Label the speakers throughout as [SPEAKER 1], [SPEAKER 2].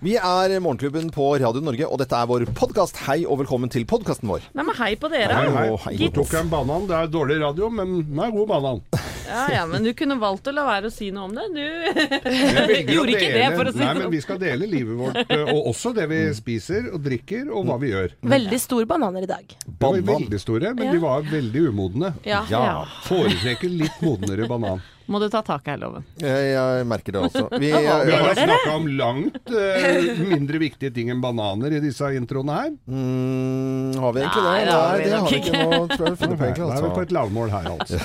[SPEAKER 1] Vi er Morgenklubben på Radio Norge, og dette er vår podkast. Hei og velkommen til podkasten vår.
[SPEAKER 2] Nei, men hei på dere.
[SPEAKER 3] Hei, hei.
[SPEAKER 1] Å, hei.
[SPEAKER 3] Nå tok jeg en banan. Det er dårlig radio, men den er god banan.
[SPEAKER 2] Ja, ja, men du kunne valgt å la være å si noe om det. Du gjorde ikke det, for å si
[SPEAKER 3] Nei, men
[SPEAKER 2] sånn.
[SPEAKER 3] vi skal dele livet vårt, eh, og også det vi spiser og drikker, og hva vi gjør.
[SPEAKER 4] Veldig store bananer i dag.
[SPEAKER 1] Banan.
[SPEAKER 3] veldig store, men
[SPEAKER 4] Ja.
[SPEAKER 3] de var veldig umodne.
[SPEAKER 4] Ja.
[SPEAKER 1] Ja,
[SPEAKER 3] Foretrekker litt modnere banan.
[SPEAKER 2] Må du ta tak her, Loven.
[SPEAKER 1] jeg, jeg merker det også. Vi,
[SPEAKER 3] Vi har
[SPEAKER 4] dere?
[SPEAKER 3] snakka om langt uh, mindre viktige ting enn bananer i disse introene her.
[SPEAKER 1] mm, har vi egentlig det?
[SPEAKER 2] Nei, det har vi
[SPEAKER 1] det har vi ikke. Nå tror jeg vi finner på
[SPEAKER 3] Da
[SPEAKER 1] egentlig,
[SPEAKER 3] er vi på
[SPEAKER 1] altså.
[SPEAKER 3] et lavmål her, altså.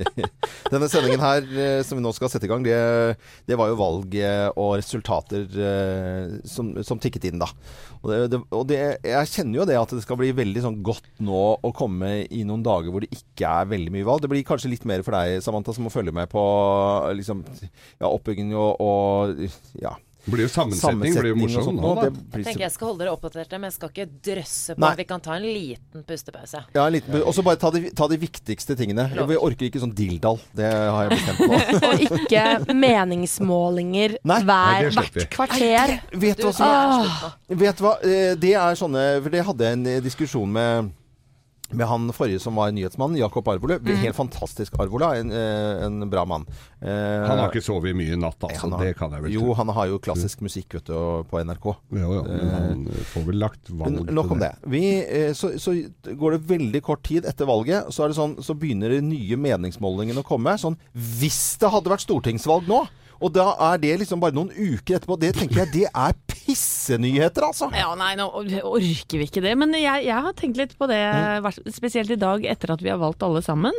[SPEAKER 1] Denne sendingen her eh, som vi nå skal sette i gang, det, det var jo valg eh, og resultater eh, som, som tikket inn, da. Og, det, det, og det, jeg kjenner jo det at det skal bli veldig sånn godt nå å komme i noen dager hvor det ikke er veldig mye valg. Det blir kanskje litt mer for deg, Samantha, som må følge med på liksom, ja, oppbygging og, og ja,
[SPEAKER 3] Det blir jo sammensetning, blir jo morsom nå, da.
[SPEAKER 5] Jeg tenker jeg skal holde dere oppdaterte, men jeg skal ikke drøsse på.
[SPEAKER 1] Nei.
[SPEAKER 5] Vi kan ta en liten pustepause.
[SPEAKER 1] Ja, en liten, og så bare ta de, ta de viktigste tingene. Vi orker ikke sånn dilldall. Det har jeg bestemt nå.
[SPEAKER 4] Og ikke meningsmålinger
[SPEAKER 1] Nei.
[SPEAKER 4] Hver,
[SPEAKER 3] Nei,
[SPEAKER 4] hvert kvarter.
[SPEAKER 1] Vet du hva som
[SPEAKER 4] Ah,
[SPEAKER 1] Vet hva? Eh, Det er sånne For det hadde jeg en diskusjon med med han forrige som var nyhetsmann, Jakob Arvola. Helt fantastisk Arvola. En, eh, en bra mann. Eh,
[SPEAKER 3] Han har ikke sovet mye i natt, altså.
[SPEAKER 1] har-
[SPEAKER 3] det kan jeg vel
[SPEAKER 1] Jo, han har jo klassisk musikk vet du, på NRK.
[SPEAKER 3] Jo, jo, men han får vel lagt valg til
[SPEAKER 1] nok om det. Vi, eh, så, så går det veldig kort tid etter valget, så, er det sånn, så begynner de nye meningsmålingene å komme. Sånn hvis det hadde vært stortingsvalg nå! Og da er det liksom bare noen uker etterpå. Det tenker jeg det er pissenyheter, altså!
[SPEAKER 2] Ja, nei, nå orker vi ikke det. Men jeg, jeg har tenkt litt på det, spesielt i dag etter at vi har valgt alle sammen.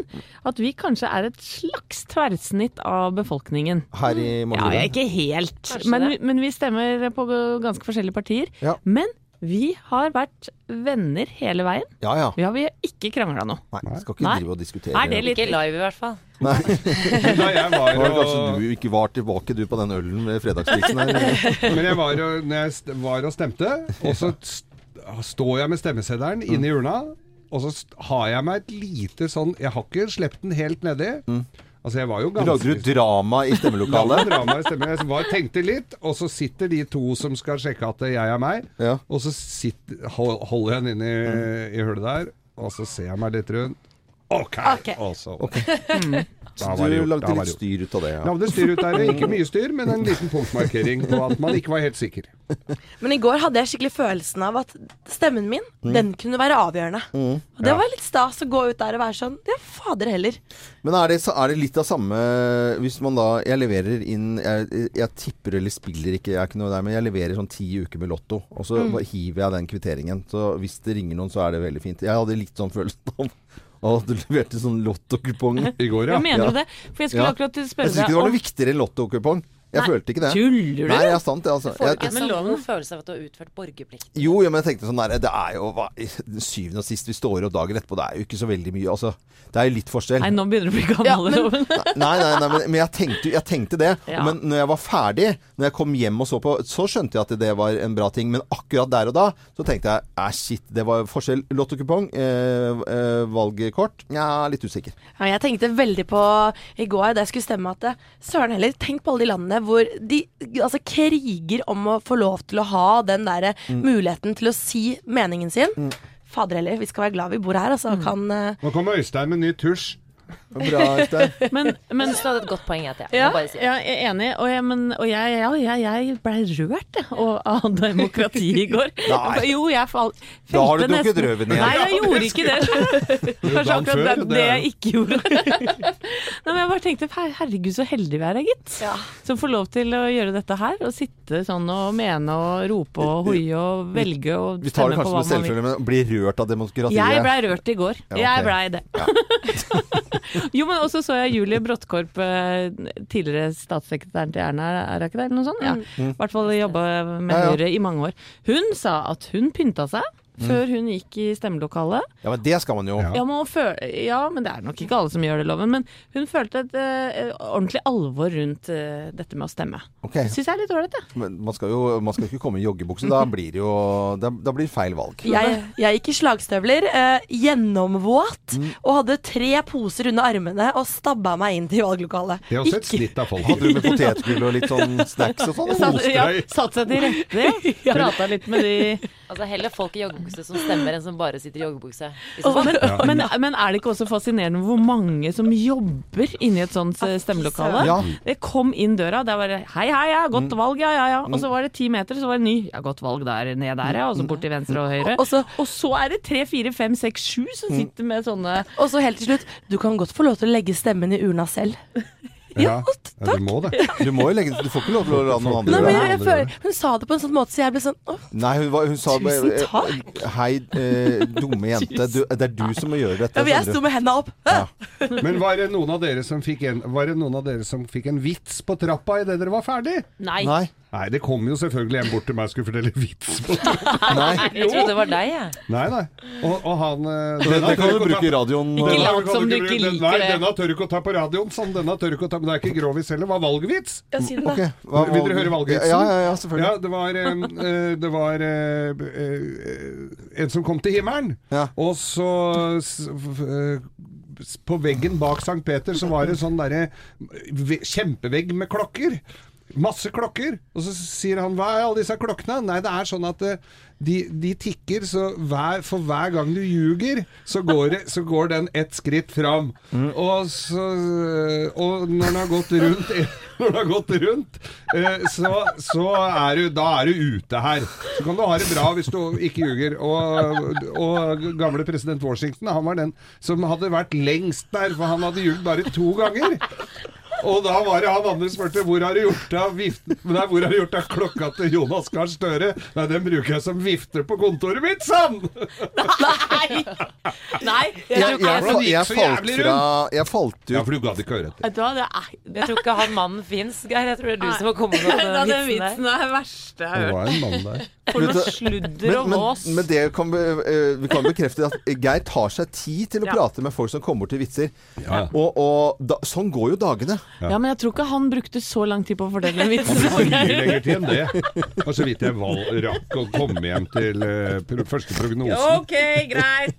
[SPEAKER 2] At vi kanskje er et slags tverrsnitt av befolkningen.
[SPEAKER 1] Her i
[SPEAKER 2] Ja, ikke helt, men, men vi stemmer på ganske forskjellige partier.
[SPEAKER 1] Ja.
[SPEAKER 2] Men vi har vært venner hele veien.
[SPEAKER 1] Ja, ja.
[SPEAKER 2] Vi har ikke krangla noe.
[SPEAKER 1] Nei, vi skal ikke
[SPEAKER 2] Nei.
[SPEAKER 1] drive og diskutere.
[SPEAKER 2] Er det litt
[SPEAKER 5] Ikke live, i hvert fall.
[SPEAKER 3] Nei, jeg var,
[SPEAKER 1] Var kanskje du ikke var tilbake du på den ølen ved fredagspilsen her?
[SPEAKER 3] men jeg var, og, når jeg var og stemte, og så står jeg med stemmeseddelen inn i urna, og så har jeg meg et lite sånn Jeg har ikke sluppet den helt nedi. Altså, jeg var jo
[SPEAKER 1] Lagde du drama i stemmelokalet?
[SPEAKER 3] drama i stemmen. Jeg var, tenkte litt, og så sitter de to som skal sjekke at jeg er meg,
[SPEAKER 1] Ja.
[SPEAKER 3] og så sitter, holder jeg den inn i, i hullet der, og så ser jeg meg litt rundt. OK!
[SPEAKER 4] Ok.
[SPEAKER 3] Og så
[SPEAKER 1] Så
[SPEAKER 3] Da var det
[SPEAKER 1] du
[SPEAKER 3] gjort,
[SPEAKER 1] lagde litt styr ut av det? Ja.
[SPEAKER 3] Lagde styr ut der. Ikke mye styr, men en liten punktmarkering på at man ikke var helt sikker.
[SPEAKER 4] Men i går hadde jeg skikkelig følelsen av at stemmen min,
[SPEAKER 1] Mm.
[SPEAKER 4] den kunne være avgjørende. Og det
[SPEAKER 3] Ja.
[SPEAKER 4] var litt stas å gå ut der og være sånn Ja, fader heller.
[SPEAKER 1] Men er det, så- er det litt av samme Hvis man da Jeg leverer inn Jeg, jeg tipper eller spiller ikke, jeg er ikke noe der, men jeg leverer sånn ti uker med Lotto. Og så
[SPEAKER 4] Mm.
[SPEAKER 1] hiver jeg den kvitteringen. Så hvis det ringer noen, så er det veldig fint. Jeg hadde litt sånn følelsen av Å, du leverte sånn lottokupong.
[SPEAKER 3] I går, ja.
[SPEAKER 2] Jeg mener du det? For jeg skulle
[SPEAKER 1] Ja.
[SPEAKER 2] akkurat
[SPEAKER 1] Jeg
[SPEAKER 2] spørre
[SPEAKER 1] syns ikke det var noe viktigere enn lottokupong. Jeg
[SPEAKER 2] Nei,
[SPEAKER 1] følte ikke det.
[SPEAKER 2] Tuller du?
[SPEAKER 1] Nei, er sant, det. Altså.
[SPEAKER 5] Får du
[SPEAKER 1] Jeg,
[SPEAKER 5] ikke
[SPEAKER 2] Men
[SPEAKER 5] sånn følelse av at du har utført borgerplikt?
[SPEAKER 1] jo, jo, men jeg tenkte sånn der, Det er jo hva, syvende og sist vi står opp dagen etterpå. Det er jo ikke så veldig mye. Altså, det er jo litt forskjell.
[SPEAKER 2] Nei, nå begynner du å bli gammel.
[SPEAKER 4] Ja, men-
[SPEAKER 1] Nei, nei, nei, men, men jeg, tenkte, jeg tenkte det.
[SPEAKER 2] Ja.
[SPEAKER 1] Men når jeg var ferdig, når jeg kom hjem og så på, så skjønte jeg at det var en bra ting. Men akkurat der og da så tenkte jeg æh, shit, det var forskjell. Lottokupong, eh, eh, valgkort Nja, litt usikker.
[SPEAKER 4] Ja, jeg tenkte veldig på i går da jeg skulle stemme at eh, søren heller, tenk på alle de landene hvor de altså, kriger om å få lov til å ha den der
[SPEAKER 1] Mm.
[SPEAKER 4] muligheten til å si meningen sin. Fader heller, vi skal være glad vi bor her, altså.
[SPEAKER 1] Mm.
[SPEAKER 4] Kan uh...
[SPEAKER 3] Nå kommer Øystein med ny tusj.
[SPEAKER 1] Bra, Øystein.
[SPEAKER 2] Men, men
[SPEAKER 5] Jeg du hadde et godt poeng, Jeg
[SPEAKER 2] ja,
[SPEAKER 5] bare si ja,
[SPEAKER 2] jeg er enig, og jeg, men, og jeg, ja, jeg, jeg ble rørt og, av demokrati i går.
[SPEAKER 1] Nei.
[SPEAKER 2] Jo, jeg falt
[SPEAKER 1] Da har du drukket rødvin igjen.
[SPEAKER 2] Nei, jeg gjorde ikke det. Det akkurat det,
[SPEAKER 3] det
[SPEAKER 2] det jeg ikke gjorde. Nei, men jeg bare tenkte her- herregud så heldig vi er, gitt.
[SPEAKER 4] Ja.
[SPEAKER 2] Som får lov til å gjøre dette her. Og sitte sånn og mene og rope og hoie og velge og
[SPEAKER 1] Vi tar det kanskje med selvfølgelig, men bli rørt av demokratiet.
[SPEAKER 2] Jeg blei rørt i går.
[SPEAKER 1] Ja, ok.
[SPEAKER 2] Jeg blei det. jo, men også så jeg Julie Bråttkorp, eh, tidligere statssekretæren til Erna, er det ikke det? Eller noe sånt? Ja. I hvert fall jobba med. Høyre i mange år. Hun sa at hun pynta seg før hun gikk i stemmelokalet.
[SPEAKER 1] Ja, men det skal man jo.
[SPEAKER 3] Ja.
[SPEAKER 2] Ja, men, føl ja, men det er nok ikke alle som gjør det, Loven. Men hun følte et uh, ordentlig alvor rundt uh, dette med å stemme.
[SPEAKER 1] Okay.
[SPEAKER 2] Syns jeg er litt ålreit, jeg.
[SPEAKER 1] men man skal jo man skal ikke komme i joggebukse. Da blir det jo Da, da blir feil valg.
[SPEAKER 4] Jeg, jeg gikk i slagstøvler, uh, gjennomvåt,
[SPEAKER 1] Mm.
[SPEAKER 4] og hadde tre poser under armene og stabba meg inn til valglokalet.
[SPEAKER 3] Det er også et
[SPEAKER 4] Ikke-
[SPEAKER 3] snitt av folk.
[SPEAKER 1] Hadde du med potetgull og litt sånn snacks og sånn?
[SPEAKER 2] Satt, ja, satt seg til rette, ja. Prata litt med de
[SPEAKER 5] Altså heller folk i joggebukse som stemmer, enn som bare sitter i joggebukse. I så fall.
[SPEAKER 2] men, men, men er det ikke også fascinerende hvor mange som jobber inni et sånt eh, stemmelokale?
[SPEAKER 1] Ja.
[SPEAKER 2] Det kom inn døra, det var 'hei, hei, ja, godt valg, ja, ja, ja'. Og så var det ti meter, så var det ny 'ja, godt valg der ned der, ja'. Og så bort til venstre og høyre.
[SPEAKER 4] Og så,
[SPEAKER 2] Og så er det tre, fire, fem, seks, sju som sitter med sånne
[SPEAKER 4] og så helt til slutt, du kan godt få lov til å legge stemmen i urna selv.
[SPEAKER 3] Ja, ja, du må det.
[SPEAKER 1] Du må jo legge Du får ikke lov til å la noen andre
[SPEAKER 4] Nei,
[SPEAKER 1] gjøre
[SPEAKER 4] men
[SPEAKER 1] det.
[SPEAKER 4] jeg, jeg føler, hun sa det på en sånn måte, så jeg ble sånn åh,
[SPEAKER 1] Nei, hun, var- hun sa
[SPEAKER 4] Tusen
[SPEAKER 1] eh,
[SPEAKER 4] takk.
[SPEAKER 1] Hei, eh, dumme jente. Du, det er du som må gjøre dette.
[SPEAKER 4] Ja, men jeg sto med hendene opp.
[SPEAKER 1] Ja.
[SPEAKER 3] Men var det noen av dere som fikk en, var det noen av dere som fikk en vits på trappa idet dere var ferdig?
[SPEAKER 2] Nei.
[SPEAKER 1] Nei.
[SPEAKER 3] Nei, det kom jo selvfølgelig en bort til meg og skulle fortelle vits. På
[SPEAKER 1] nei.
[SPEAKER 5] Jeg trodde det var deg, jeg.
[SPEAKER 3] Nei, nei. Og, og han eh,
[SPEAKER 1] Det,
[SPEAKER 3] denne
[SPEAKER 1] det kan du bruke i radioen.
[SPEAKER 2] Ikke
[SPEAKER 1] langt
[SPEAKER 2] lat
[SPEAKER 3] kan
[SPEAKER 2] som du
[SPEAKER 3] ikke bruke-
[SPEAKER 2] liker
[SPEAKER 3] Nei,
[SPEAKER 2] det.
[SPEAKER 3] denne tør du ikke å ta på radioen. Sånn, denne tør du ikke å ta, men det er ikke grovis heller. Det var valgvits.
[SPEAKER 4] Ja, si det da.
[SPEAKER 1] Ok, hva-
[SPEAKER 3] Vil dere høre valgvitsen?
[SPEAKER 1] Ja, ja, ja, selvfølgelig.
[SPEAKER 3] Ja, det var, eh, eh, det var eh, eh, en som kom til himmelen,
[SPEAKER 1] Ja.
[SPEAKER 3] og så s- f- eh, s- På veggen bak Sankt Peter så var det sånn derre ve- kjempevegg med klokker. Masse klokker. Og så sier han hva er alle disse klokkene? Nei, det er sånn at eh, de, de tikker, så hver, for hver gang du ljuger, så går, det, så går den ett skritt fram. Og, så, og når den har gått rundt Når den har gått rundt, eh, så, så er du, da er du ute her. Så kan du ha det bra hvis du ikke ljuger. Og, og gamle president Washington, han var den som hadde vært lengst der, for han hadde ljugd bare to ganger. Og da var det han andre spurte hvor har du gjort av viften Nei, hvor har du gjort av klokka til Jonas Gahr Støre? Nei, den bruker jeg som vifter på kontoret mitt, sann!
[SPEAKER 2] Nei! Nei.
[SPEAKER 1] Jeg, jeg, jeg,
[SPEAKER 3] jeg,
[SPEAKER 1] falt fra Jeg falt
[SPEAKER 3] Ja, for du gadd ikke høre etter.
[SPEAKER 2] Det er
[SPEAKER 5] Jeg tror ikke han mannen fins, Geir. Jeg tror det er du som har kommet med den
[SPEAKER 2] den
[SPEAKER 5] vitsen der.
[SPEAKER 2] vitsen er det verste jeg
[SPEAKER 3] Det
[SPEAKER 2] har hørt.
[SPEAKER 3] var en mann der.
[SPEAKER 2] For noe sludder og vås.
[SPEAKER 1] men det kan, be- eh, vi kan bekrefte at Geir tar seg tid til å
[SPEAKER 2] Ja.
[SPEAKER 1] prate med folk som kommer bort til vitser.
[SPEAKER 3] Ja.
[SPEAKER 1] Og, og da, sånn går jo dagene.
[SPEAKER 2] Ja, men jeg tror ikke han brukte så lang tid på å fortelle den
[SPEAKER 3] Han
[SPEAKER 2] vitsen.
[SPEAKER 3] brukte mye lenger tid enn det. Og så vidt jeg val rakk å komme hjem til eh, pr første prognosen.
[SPEAKER 2] Ok, greit.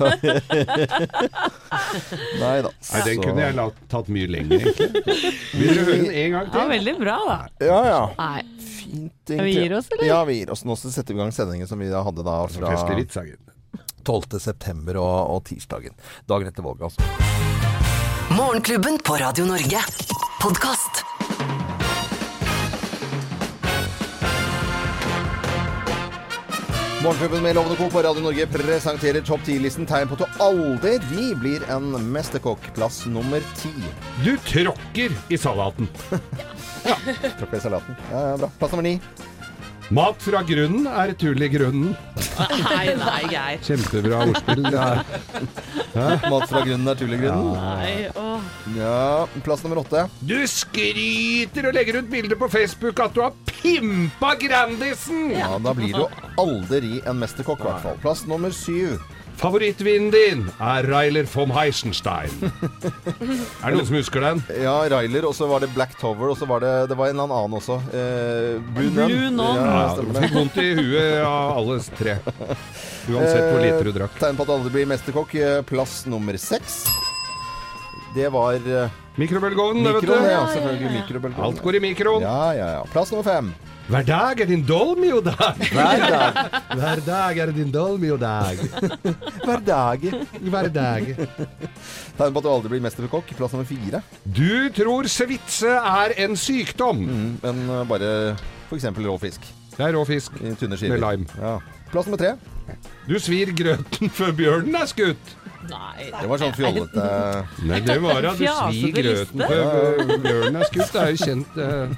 [SPEAKER 1] Nei da.
[SPEAKER 3] Nei, den kunne jeg latt, tatt mye lenger, egentlig. Vil dere høre den en gang
[SPEAKER 2] Ja,
[SPEAKER 3] til?
[SPEAKER 2] veldig bra, da.
[SPEAKER 1] Ja, ja.
[SPEAKER 2] Nei.
[SPEAKER 1] Fint,
[SPEAKER 2] vi
[SPEAKER 1] egentlig.
[SPEAKER 2] gir oss, eller?
[SPEAKER 1] Ja, vi gir oss. Nå setter vi i gang sendingen som vi da hadde da fra
[SPEAKER 3] festlig vits, Hagen.
[SPEAKER 1] 12. september og, og tirsdagen. Dagen etter valget, altså.
[SPEAKER 6] Morgenklubben på Radio Norge. Podkast.
[SPEAKER 1] Morgenklubben med Lovende Co. på Radio Norge presenterer topp 10-listen tegn på at du aldri blir en mesterkokk. Plass nummer ti.
[SPEAKER 3] Du tråkker i salaten.
[SPEAKER 1] ja. Tråkker i salaten. Ja, ja, bra. Plass nummer ni.
[SPEAKER 3] Mat fra grunnen er tull i grunnen.
[SPEAKER 2] Nei, nei, Geir.
[SPEAKER 3] Kjempebra ordspill. Ja.
[SPEAKER 1] Mat fra grunnen er tull i grunnen.
[SPEAKER 2] Nei, åh.
[SPEAKER 1] Ja, plass nummer åtte.
[SPEAKER 3] Du skryter og legger ut bilder på Facebook at du har pimpa Grandisen!
[SPEAKER 1] Ja, da blir du aldri en mesterkokk, i hvert fall. Plass nummer syv.
[SPEAKER 3] Favorittvinen din er Reiler von Heisenstein. er det noen som husker den?
[SPEAKER 1] Ja, Ryler, og så var det Black Tower, og så var det Det var en eller annen også. Eh, Blue Nun.
[SPEAKER 2] Blue Nun.
[SPEAKER 1] Ja,
[SPEAKER 3] Ja, fikk vondt i huet av alle tre. Uansett hvor lite du drakk.
[SPEAKER 1] Tegn på at alle blir mesterkokk. eh, Plass nummer seks. Det var uh,
[SPEAKER 3] Mikrobølgeovnen, det vet du.
[SPEAKER 1] ja. Selvfølgelig mikrobølgeovn.
[SPEAKER 3] Alt går i mikroen.
[SPEAKER 1] Ja, ja, ja. Plass nummer fem.
[SPEAKER 3] Hver dag er din dolmio-dag.
[SPEAKER 1] Hver dag.
[SPEAKER 3] Hver dag er din dolmio-dag.
[SPEAKER 1] Hver dag.
[SPEAKER 3] Hver dag.
[SPEAKER 1] Tegn på at du aldri blir mesterkokk. Plass nummer fire.
[SPEAKER 3] Du tror svitse er en sykdom.
[SPEAKER 1] Mm, men uh, bare f.eks. rå fisk.
[SPEAKER 3] Det er rå fisk.
[SPEAKER 1] I tynne skiver.
[SPEAKER 3] Med lime.
[SPEAKER 1] Ja. Plass nummer tre.
[SPEAKER 3] Du svir grøten før bjørnen er skutt.
[SPEAKER 2] Nei.
[SPEAKER 1] Det var sånn fjollete
[SPEAKER 3] Nei, det var at du svir grøten før bjørnen er skutt. Det er jo kjent eh,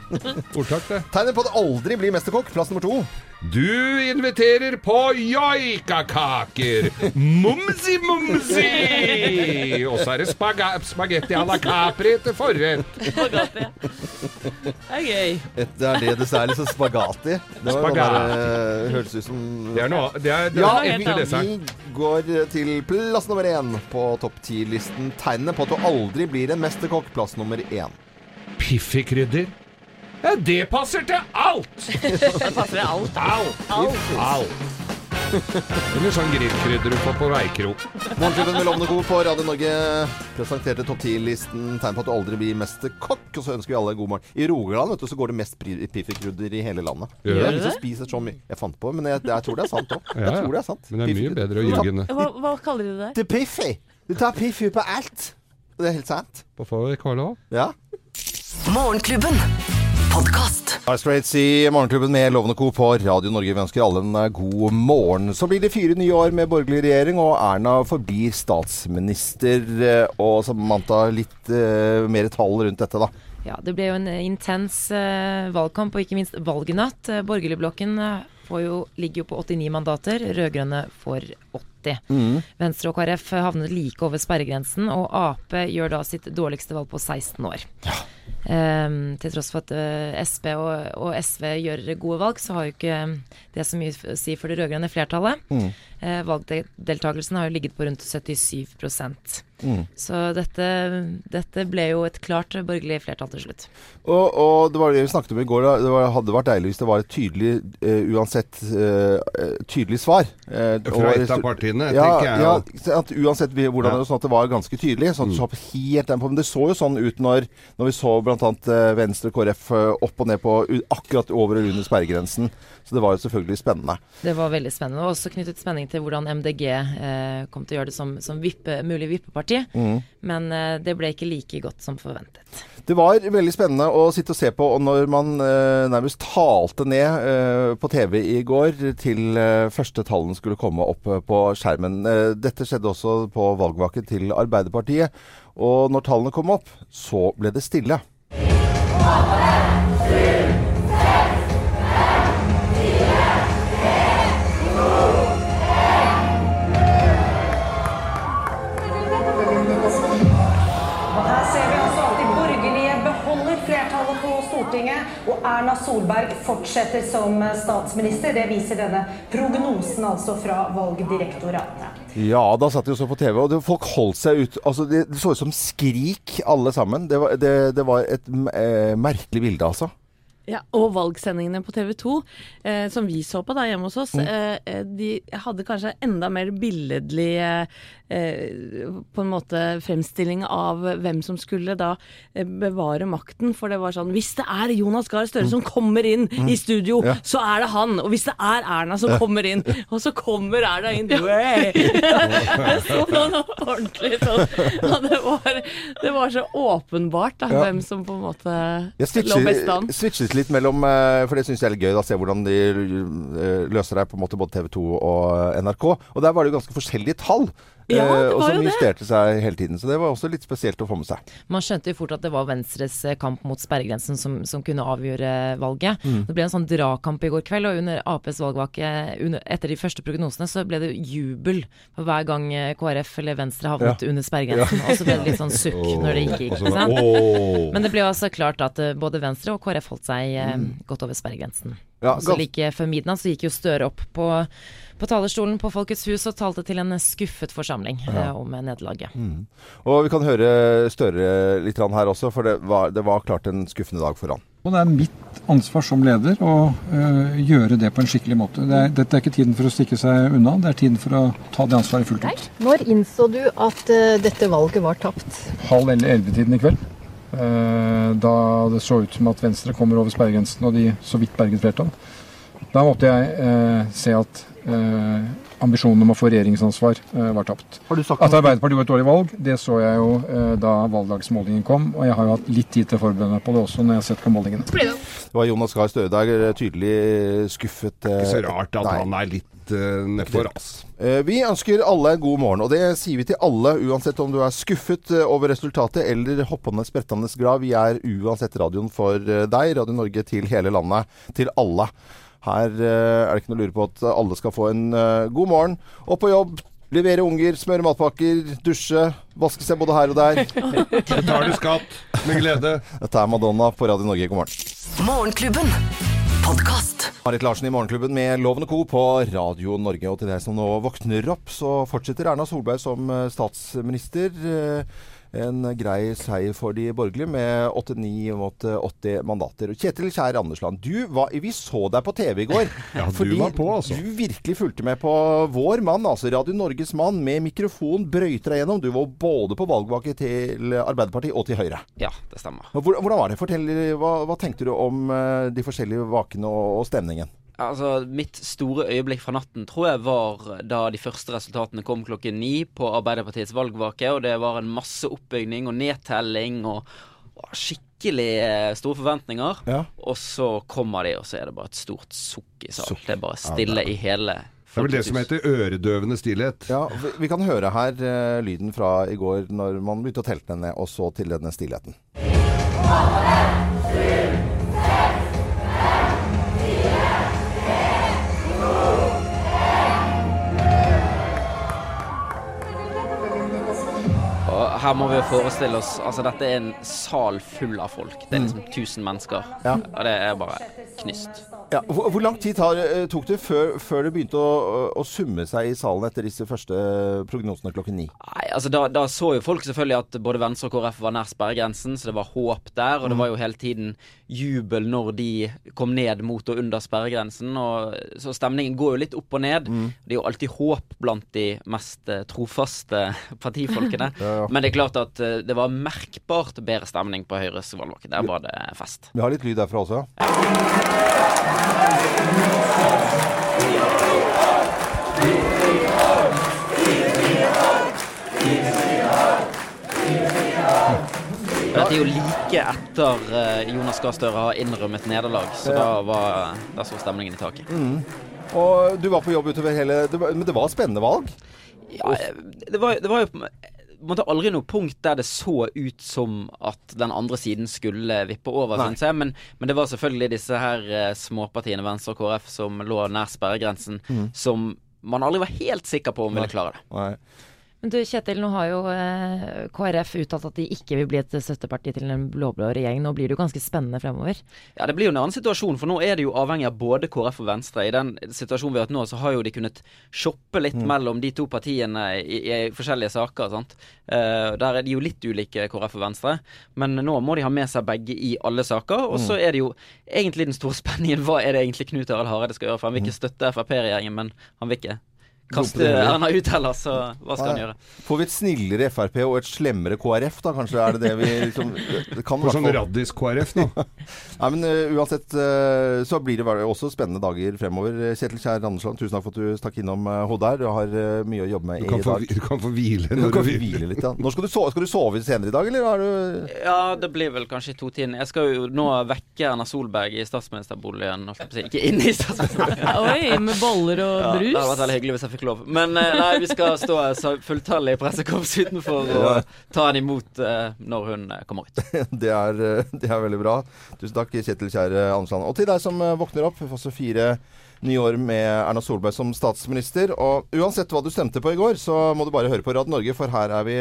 [SPEAKER 3] ordtak, det.
[SPEAKER 1] Tegnet på at aldri blir mesterkokk. Plass nummer to.
[SPEAKER 3] Du inviterer på joikakaker! Mumsi, mumsi! Og så er det spagetti à la Capri til forrett.
[SPEAKER 2] Det er gøy.
[SPEAKER 1] Det er det det liksom spagat i. Det var bare, høres ut som
[SPEAKER 3] Det er noe Det er, det
[SPEAKER 1] Ja,
[SPEAKER 3] er ekte
[SPEAKER 1] vi går til plass nummer én på topp ti-listen. Tegnene på at du aldri blir en mesterkokk. Plass nummer én.
[SPEAKER 3] Piffikrydder. Ja, det passer til alt!
[SPEAKER 2] Det passer i alt.
[SPEAKER 3] Alt. Alt. Eller sånn grillkrydder du får på veikro.
[SPEAKER 1] Morgenklubben med Lovende Co. på Radio Norge presenterte topp ti-listen tegn på at du aldri blir mesterkokk. Og så ønsker vi alle god morgen. I Rogaland vet du, så går det mest piffikrydder i hele landet.
[SPEAKER 3] Gjør
[SPEAKER 1] Det er
[SPEAKER 3] det?
[SPEAKER 1] spiser så mye. Jeg fant på, men jeg, jeg tror det er sant òg.
[SPEAKER 3] Ja,
[SPEAKER 1] Jeg
[SPEAKER 3] ja.
[SPEAKER 1] tror det er sant.
[SPEAKER 3] Men det er mye bedre å ljuge enn det.
[SPEAKER 2] Hva, hva kaller du det?
[SPEAKER 1] Det er piffi. Du tar piffi på alt. Det er helt sant.
[SPEAKER 3] På fårikål òg?
[SPEAKER 1] Ja.
[SPEAKER 6] Morgenklubben. Podkast.
[SPEAKER 1] Straits i Morgenklubben med Lovende Co. på Radio Norge. Vi ønsker alle en eh, god morgen. Så blir det fire nye år med borgerlig regjering, og Erna forblir statsminister. eh, Og Samantha, litt uh, mer tall rundt dette, da.
[SPEAKER 5] Ja, det ble jo en intens uh, valgkamp, og ikke minst valgnatt. Eh, Borgerligblokken eh, får jo, ligger jo på 89 mandater, rød-grønne får 80. Venstre og KrF havnet like over sperregrensen, og Ap gjør da sitt dårligste valg på 16 år. Ehm, til tross for at uh, Sp og, og SV gjør gode valg, så har jo ikke det så mye å si for det rød-grønne flertallet. Eh, valgdeltakelsen har jo ligget på rundt 77 mm. Så dette, dette ble jo et klart borgerlig flertall til slutt.
[SPEAKER 1] Og, og det var det vi snakket om i går. Det var, hadde vært deilig hvis det var et tydelig, uh, uansett eh, tydelig svar. Eh,
[SPEAKER 3] Fra et av partiene,
[SPEAKER 1] ja,
[SPEAKER 3] tenker jeg.
[SPEAKER 1] Ja, at uansett hvordan
[SPEAKER 3] Ja.
[SPEAKER 1] det var, sånn at det var ganske tydelig. Sånn at du så helt den på, Men det så jo sånn ut når, når vi så bl.a. Eh, Venstre og KrF eh, opp og ned på akkurat over og under sperregrensen. Så det var jo selvfølgelig spennende.
[SPEAKER 5] Det var veldig spennende, og også knyttet spenning til hvordan MDG eh, kom til å gjøre det som, som vippe, mulig vippeparti. Men eh, det ble ikke like godt som forventet.
[SPEAKER 1] Det var veldig spennende å sitte og se på og når man eh, nærmest talte ned eh, på TV i går til eh, første tallene skulle komme opp eh, på skjermen. Eh, dette skjedde også på valgvaken til Arbeiderpartiet. Og når tallene kom opp, så ble det stille.
[SPEAKER 7] Og Solberg fortsetter som statsminister. Det viser denne prognosen altså fra Valgdirektoratet.
[SPEAKER 1] Ja, da satt de og så på TV, og det, folk holdt seg ut Altså, det, det så ut som skrik, alle sammen. Det var, det, det var et eh, merkelig bilde, altså.
[SPEAKER 2] Ja, og valgsendingene på TV 2, eh, som vi så på da hjemme hos oss, eh, eh, de hadde kanskje enda mer billedlig eh, eh, på en måte fremstilling av hvem som skulle da eh, bevare makten. For det var sånn Hvis det er Jonas Gahr Støre som kommer inn i studio,
[SPEAKER 1] Ja.
[SPEAKER 2] så er det han. Og hvis det er Erna som kommer inn, og så kommer Erna inn Way! Sånn ordentlig sånn. Ja, det, var, det var så åpenbart da,
[SPEAKER 1] Ja.
[SPEAKER 2] hvem som på en måte
[SPEAKER 1] Jeg
[SPEAKER 2] lå best an.
[SPEAKER 1] switchet, switchet litt mellom eh, For det syns jeg er litt gøy å se hvordan de eh, løser det på en måte både TV 2 og NRK. Og der var det jo ganske forskjellige tall.
[SPEAKER 2] Ja, det
[SPEAKER 1] eh, og som justerte seg hele tiden. Så det var også litt spesielt å få med seg.
[SPEAKER 5] Man skjønte jo fort at det var Venstres eh, kamp mot sperregrensen som, som kunne avgjøre valget. Det ble en sånn dragkamp i går kveld, og under Aps valgvake under, etter de første prognosene så ble det jubel for hver gang eh, KrF eller Venstre havnet under sperregrensen. Og så ble det litt sånn sukk når det gikk. Ikke sant?
[SPEAKER 3] Oh.
[SPEAKER 5] Men det ble altså klart at eh, både Venstre og KrF holdt seg mm. godt over sperregrensen.
[SPEAKER 1] Ja,
[SPEAKER 5] så like før midnatt så gikk jo Støre opp på, på talerstolen på Folkets hus og talte til en skuffet forsamling eh, om nederlaget.
[SPEAKER 1] Og vi kan høre Støre litt her også, for det var, det var klart en skuffende dag for han.
[SPEAKER 8] Og det er mitt ansvar som leder å øh, gjøre det på en skikkelig måte. Det er, dette er ikke tiden for å stikke seg unna, det er tiden for å ta det ansvaret fullt ut.
[SPEAKER 9] Når innså du at øh, dette valget var tapt?
[SPEAKER 8] Halv eller elleve-tiden i kveld, øh, da det så ut som at Venstre kommer over sperregrensen og de så vidt berget flertall. Da måtte jeg øh, se at øh, ambisjonen om å få regjeringsansvar eh, var tapt.
[SPEAKER 1] Har du sagt
[SPEAKER 8] At Arbeiderpartiet gjorde et dårlig valg, det så jeg jo eh, da valgdagsmålingen kom. Og jeg har jo hatt litt tid til å forberede meg på det også når jeg har sett på målingene.
[SPEAKER 1] Det var Jonas Gahr Støre der, eh, tydelig skuffet. eh,
[SPEAKER 3] Ikke så rart at
[SPEAKER 1] nei.
[SPEAKER 3] han er litt for nedfor, ass.
[SPEAKER 1] Eh, Vi ønsker alle en god morgen, og det sier vi til alle, uansett om du er skuffet eh, over resultatet eller hoppende, sprettende glad. Vi er uansett radioen for eh, deg, Radio Norge til hele landet, til alle. Her eh, er det ikke noe å lure på at alle skal få en eh, god morgen. Opp på jobb, levere unger, smøre matpakker, dusje, vaske seg både her og der.
[SPEAKER 3] Betaler skatt med glede.
[SPEAKER 1] Dette er Madonna på Radio Norge. God morgen.
[SPEAKER 6] Morgenklubben.
[SPEAKER 1] Marit Larsen i Morgenklubben med Loven og Co. på Radio Norge. Og til deg som nå våkner opp, så fortsetter Erna Solberg som eh, statsminister. Eh, En grei seier for de borgerlige med 89 mot eh, 80 mandater. Kjetil Kjær Andersland, du var, vi så deg på TV i går.
[SPEAKER 3] Ja, du var på, altså.
[SPEAKER 1] Du virkelig fulgte med på vår mann, altså Radio Norges mann, med mikrofon brøyter deg gjennom. Du var både på valgvake til Arbeiderpartiet og til Høyre.
[SPEAKER 10] Ja, det stemmer.
[SPEAKER 1] Hvordan var det? Fortell, hva, hva tenkte du om eh, de forskjellige vakene og, og stemningen?
[SPEAKER 10] Altså, Mitt store øyeblikk fra natten tror jeg var da de første resultatene kom klokken ni på Arbeiderpartiets valgvake, og det var en masse oppbygning og nedtelling og, og skikkelig eh, store forventninger.
[SPEAKER 1] Ja.
[SPEAKER 10] Og så kommer de, og så er det bare et stort sukk i salen.
[SPEAKER 1] Sukk.
[SPEAKER 10] Det er bare stille
[SPEAKER 1] ja, er-
[SPEAKER 10] i hele
[SPEAKER 3] Det er vel det som heter øredøvende stillhet.
[SPEAKER 1] Ja, vi, vi kan høre her uh, lyden fra i går når man begynte å telte ned, og så til denne stillheten.
[SPEAKER 10] Og her må vi jo forestille oss Altså, dette er en sal full av folk. Det er liksom 1000 mennesker.
[SPEAKER 1] Ja.
[SPEAKER 10] Og det er bare knyst.
[SPEAKER 1] Ja, hvor, hvor lang tid tar, eh, tok det før, før det begynte å, å summe seg i salen etter disse første prognosene klokken ni?
[SPEAKER 10] Nei, altså da, da så jo folk selvfølgelig at både Venstre og KrF var nær sperregrensen, så det var håp der. Og det var jo hele tiden jubel når de kom ned mot og under sperregrensen. Og, så stemningen går jo litt opp og ned. Det er jo alltid håp blant de mest eh, trofaste partifolkene.
[SPEAKER 1] Ja, ja.
[SPEAKER 10] Men det er klart at eh, det var merkbart bedre stemning på Høyres valgvake. Der var det fest.
[SPEAKER 1] Vi har litt lyd derfra også.
[SPEAKER 10] Dette er jo like etter eh, Jonas Gahr Støre har innrømmet nederlag, så da, var, da så stemningen i taket.
[SPEAKER 1] Og du var på jobb utover hele det var, Men det var spennende valg?
[SPEAKER 10] Ja, det var, det var jo en aldri noe punkt der det så ut som at den andre siden skulle vippe over,
[SPEAKER 1] Nei.
[SPEAKER 10] synes jeg. Men, men det var selvfølgelig disse her uh, småpartiene, Venstre og KrF, som lå nær sperregrensen, som man aldri var helt sikker på om ville klare det.
[SPEAKER 1] Nei.
[SPEAKER 5] Men du Kjetil, nå har jo eh, KrF uttalt at de ikke vil bli et støtteparti til en blå-blå regjering. Nå blir det jo ganske spennende fremover.
[SPEAKER 10] Ja, Det blir jo en annen situasjon, for nå er det jo avhengig av både KrF og Venstre. I den situasjonen vi har hatt nå, så har jo de kunnet shoppe litt mellom de to partiene i, i forskjellige saker. sant? Eh, der er de jo litt ulike, KrF og Venstre. Men nå må de ha med seg begge i alle saker. Og så er det jo egentlig den store spenningen. Hva er det egentlig Knut Arild Hareide skal gjøre? For han vil ikke støtte Frp-regjeringen, men han vil ikke kaste. Erna ut heller, så hva skal han gjøre?
[SPEAKER 1] Får vi et snillere Frp og et slemmere KrF, da? Kanskje er det det vi liksom det kan
[SPEAKER 3] For sånn
[SPEAKER 1] fall-
[SPEAKER 3] raddis-KrF nå.
[SPEAKER 1] Nei, men uh, uansett uh, så blir det også spennende dager fremover. Kjetil Kjær Andersland, tusen takk for at du stakk innom uh, hodet her. Du har eh, mye å jobbe med i
[SPEAKER 3] kan få,
[SPEAKER 1] dag.
[SPEAKER 3] du kan få hvile
[SPEAKER 1] Du
[SPEAKER 3] når
[SPEAKER 1] kan
[SPEAKER 3] du vil.
[SPEAKER 1] hvile litt, ja. Når skal du sove? Skal du sove senere i dag, eller har du
[SPEAKER 10] Ja, det blir vel kanskje i to-tiden. Jeg skal jo nå vekke Erna Solberg i statsministerboligen. Ikke inne i statsministerboligen.
[SPEAKER 2] Oi, med boller og
[SPEAKER 10] Ja, det
[SPEAKER 2] brus.
[SPEAKER 10] hadde vært veldig hyggelig hvis jeg fikk lov. Men eh, nei, vi skal stå fulltallig fulltallig pressekorps utenfor og ta henne imot eh, når hun eh, kommer ut.
[SPEAKER 1] det, er, det er veldig bra. Tusen takk, Kjetil Kjære Andersland. Og til deg som våkner opp. Også fire nye år med Erna Solberg som statsminister. Og uansett hva du stemte på i går, så må du bare høre på Radio Norge, for her er vi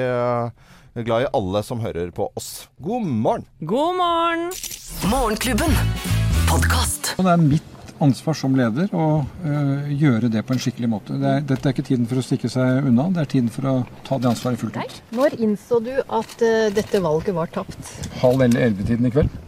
[SPEAKER 1] glad i alle som hører på oss. God morgen!
[SPEAKER 2] God morgen!
[SPEAKER 6] Morgenklubben. Podkast.
[SPEAKER 8] Og det er mitt ansvar som leder å øh, gjøre det på en skikkelig måte. Det er, dette er ikke tiden for å stikke seg unna, det er tiden for å ta det ansvaret fullt ut.
[SPEAKER 9] Når innså du at eh, dette valget var tapt?
[SPEAKER 8] Halv elleve-tiden i kveld.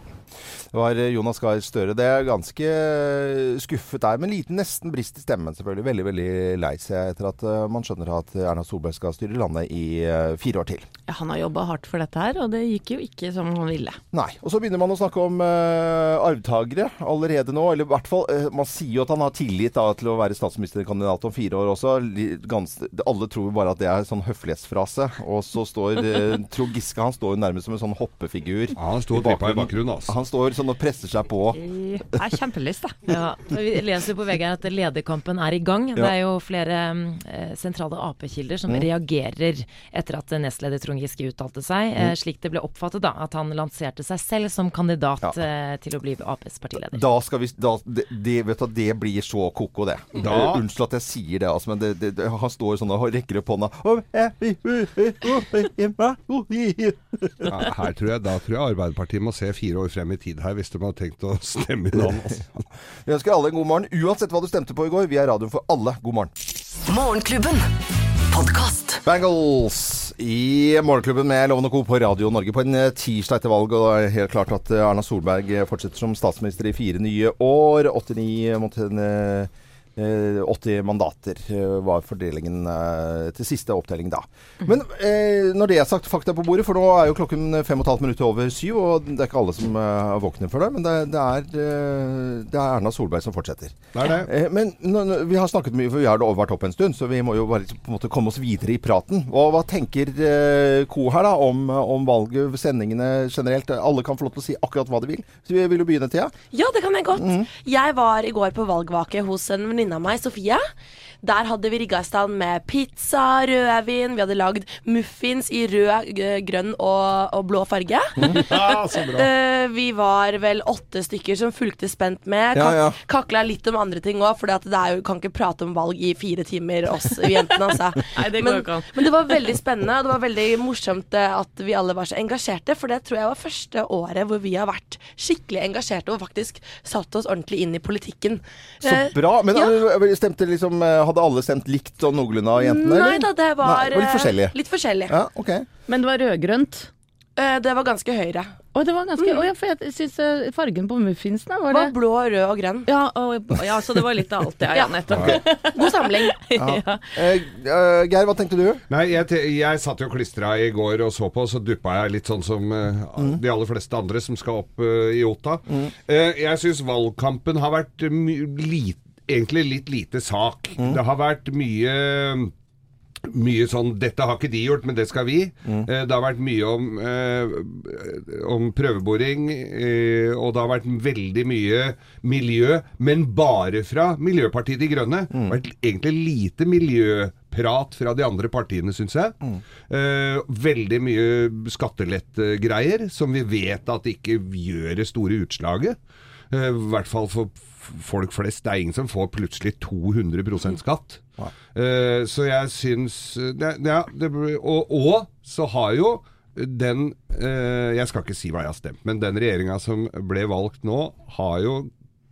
[SPEAKER 1] Det var eh, Jonas Gahr Støre. Det er ganske eh, skuffet der, men liten nesten brist i stemmen selvfølgelig. Veldig veldig lei seg etter at eh, man skjønner at Erna Solberg skal styre landet i fire år til.
[SPEAKER 2] Ja, han har jobba hardt for dette her, og det gikk jo ikke som han ville.
[SPEAKER 1] Nei. Og så begynner man å snakke om uh, arvtakere allerede nå. Eller i hvert fall uh, Man sier jo at han har tillit da, til å være statsministerkandidat om fire år også. Gans, alle tror bare at det er sånn høflighetsfrase. Og så står uh, Trond Giske Han står jo nærmest som en sånn hoppefigur.
[SPEAKER 3] Ja, han står og trippa i bakgrunnen, altså.
[SPEAKER 1] Han står sånn sånn og presser seg på.
[SPEAKER 2] Jeg har kjempelyst, da.
[SPEAKER 5] Ja, vi leser på VG at lederkampen er i gang. Det er jo flere eh, sentrale Ap-kilder som
[SPEAKER 1] Mm.
[SPEAKER 5] reagerer etter at nestleder Trond Giske uttalte seg, eh,
[SPEAKER 1] Mm.
[SPEAKER 5] slik det ble oppfattet da, at han lanserte seg selv som kandidat eh, til å bli Aps partileder.
[SPEAKER 1] Da skal vi da, det, det, vet du, det blir så ko-ko, det.
[SPEAKER 3] Da-
[SPEAKER 1] Eh, Unnskyld at jeg sier det, altså, men det, det, det, han står sånn og rekker opp hånda
[SPEAKER 3] her tror jeg, da tror jeg Arbeiderpartiet må se fire år frem i tid her, hvis de har tenkt å stemme inn han. Altså.
[SPEAKER 1] Vi ønsker alle en god morgen, uansett hva du stemte på i går. Vi er radioen for alle. God morgen.
[SPEAKER 6] Morgenklubben. Podcast.
[SPEAKER 1] Bangles i Morgenklubben med Loven og Co. på Radio Norge på en eh, tirsdag etter valg. Og det er helt klart at eh, Erna Solberg eh, fortsetter som statsminister i fire nye år. 89 mot en 80 mandater eh, var fordelingen eh, til siste opptelling da. Men eh, når det er sagt, fakta på bordet, for nå er jo klokken fem og et halvt minutter over syv, og det er ikke alle som eh, er våkne for det, men det, det, er, eh, det er Erna Solberg som fortsetter.
[SPEAKER 3] Det er det.
[SPEAKER 1] Eh, Men vi har snakket mye, for vi har det vært opp en stund, så vi må jo bare på en måte komme oss videre i praten. Og hva tenker eh, Co her da om, om valget, sendingene generelt? Alle kan få lov til å si akkurat hva de vil. Så vi vil jo begynne, Thea.
[SPEAKER 4] Ja, det kan jeg godt. Jeg var i går på valgvake hos en venninne av meg, Sofie. Der hadde vi rigga i stand med pizza, rødvin, vi hadde lagd muffins i rød, grønn og, og blå farge.
[SPEAKER 3] Ja, så bra.
[SPEAKER 4] Eh, vi var vel åtte stykker som fulgte spent med.
[SPEAKER 1] Ja, ja.
[SPEAKER 4] Kakla litt om andre ting òg, for det er jo, kan ikke prate om valg i fire timer, oss jentene, altså.
[SPEAKER 2] Nei, det går
[SPEAKER 4] men,
[SPEAKER 2] ikke
[SPEAKER 4] men det var veldig spennende, og det var veldig morsomt eh, at vi alle var så engasjerte. For det tror jeg var første året hvor vi har vært skikkelig engasjerte og faktisk satt oss ordentlig inn i politikken.
[SPEAKER 1] Så
[SPEAKER 4] Eh,
[SPEAKER 1] bra. Men
[SPEAKER 4] ja.
[SPEAKER 1] stemte liksom, eh, hadde alle stemt likt og noenlunde av jentene?
[SPEAKER 4] Nei da, det var,
[SPEAKER 1] Nei, det var litt
[SPEAKER 4] eh,
[SPEAKER 1] forskjellig.
[SPEAKER 4] Litt forskjellig.
[SPEAKER 1] Ja, okay.
[SPEAKER 2] Men det var rødgrønt.
[SPEAKER 4] Eh, Det var ganske høyre.
[SPEAKER 2] Å, det var ganske Å ja, for jeg syns eh, fargen på muffinsene var
[SPEAKER 4] Det
[SPEAKER 2] det
[SPEAKER 4] var blå, rød og grønn.
[SPEAKER 2] ja, og, ja, så det var litt av alt, ja. ja nettopp.
[SPEAKER 4] God samling.
[SPEAKER 1] Ja. Eh, Geir, hva tenkte du?
[SPEAKER 3] Nei, jeg, jeg satt jo klistra i går og så på, så duppa jeg litt sånn som eh, de aller fleste andre som skal opp uh, i Ota. Uh, jeg syns valgkampen har vært my lit, egentlig litt lite sak. Det har vært mye mye sånn 'Dette har ikke de gjort, men det skal vi'. Mm. det har vært mye om, eh, om prøveboring, eh, og det har vært veldig mye miljø, men bare fra Miljøpartiet De Grønne. Det har vært egentlig lite miljøprat fra de andre partiene, syns jeg. Eh, veldig mye skattelettgreier, som vi vet at ikke gjør det store utslaget. Eh, I hvert fall for folk flest. Det er ingen som får plutselig 200 skatt. Eh, så jeg syns eh, det, ja, det, og, og så har jo den uh, Jeg skal ikke si hva jeg har stemt, men den regjeringa som ble valgt nå, har jo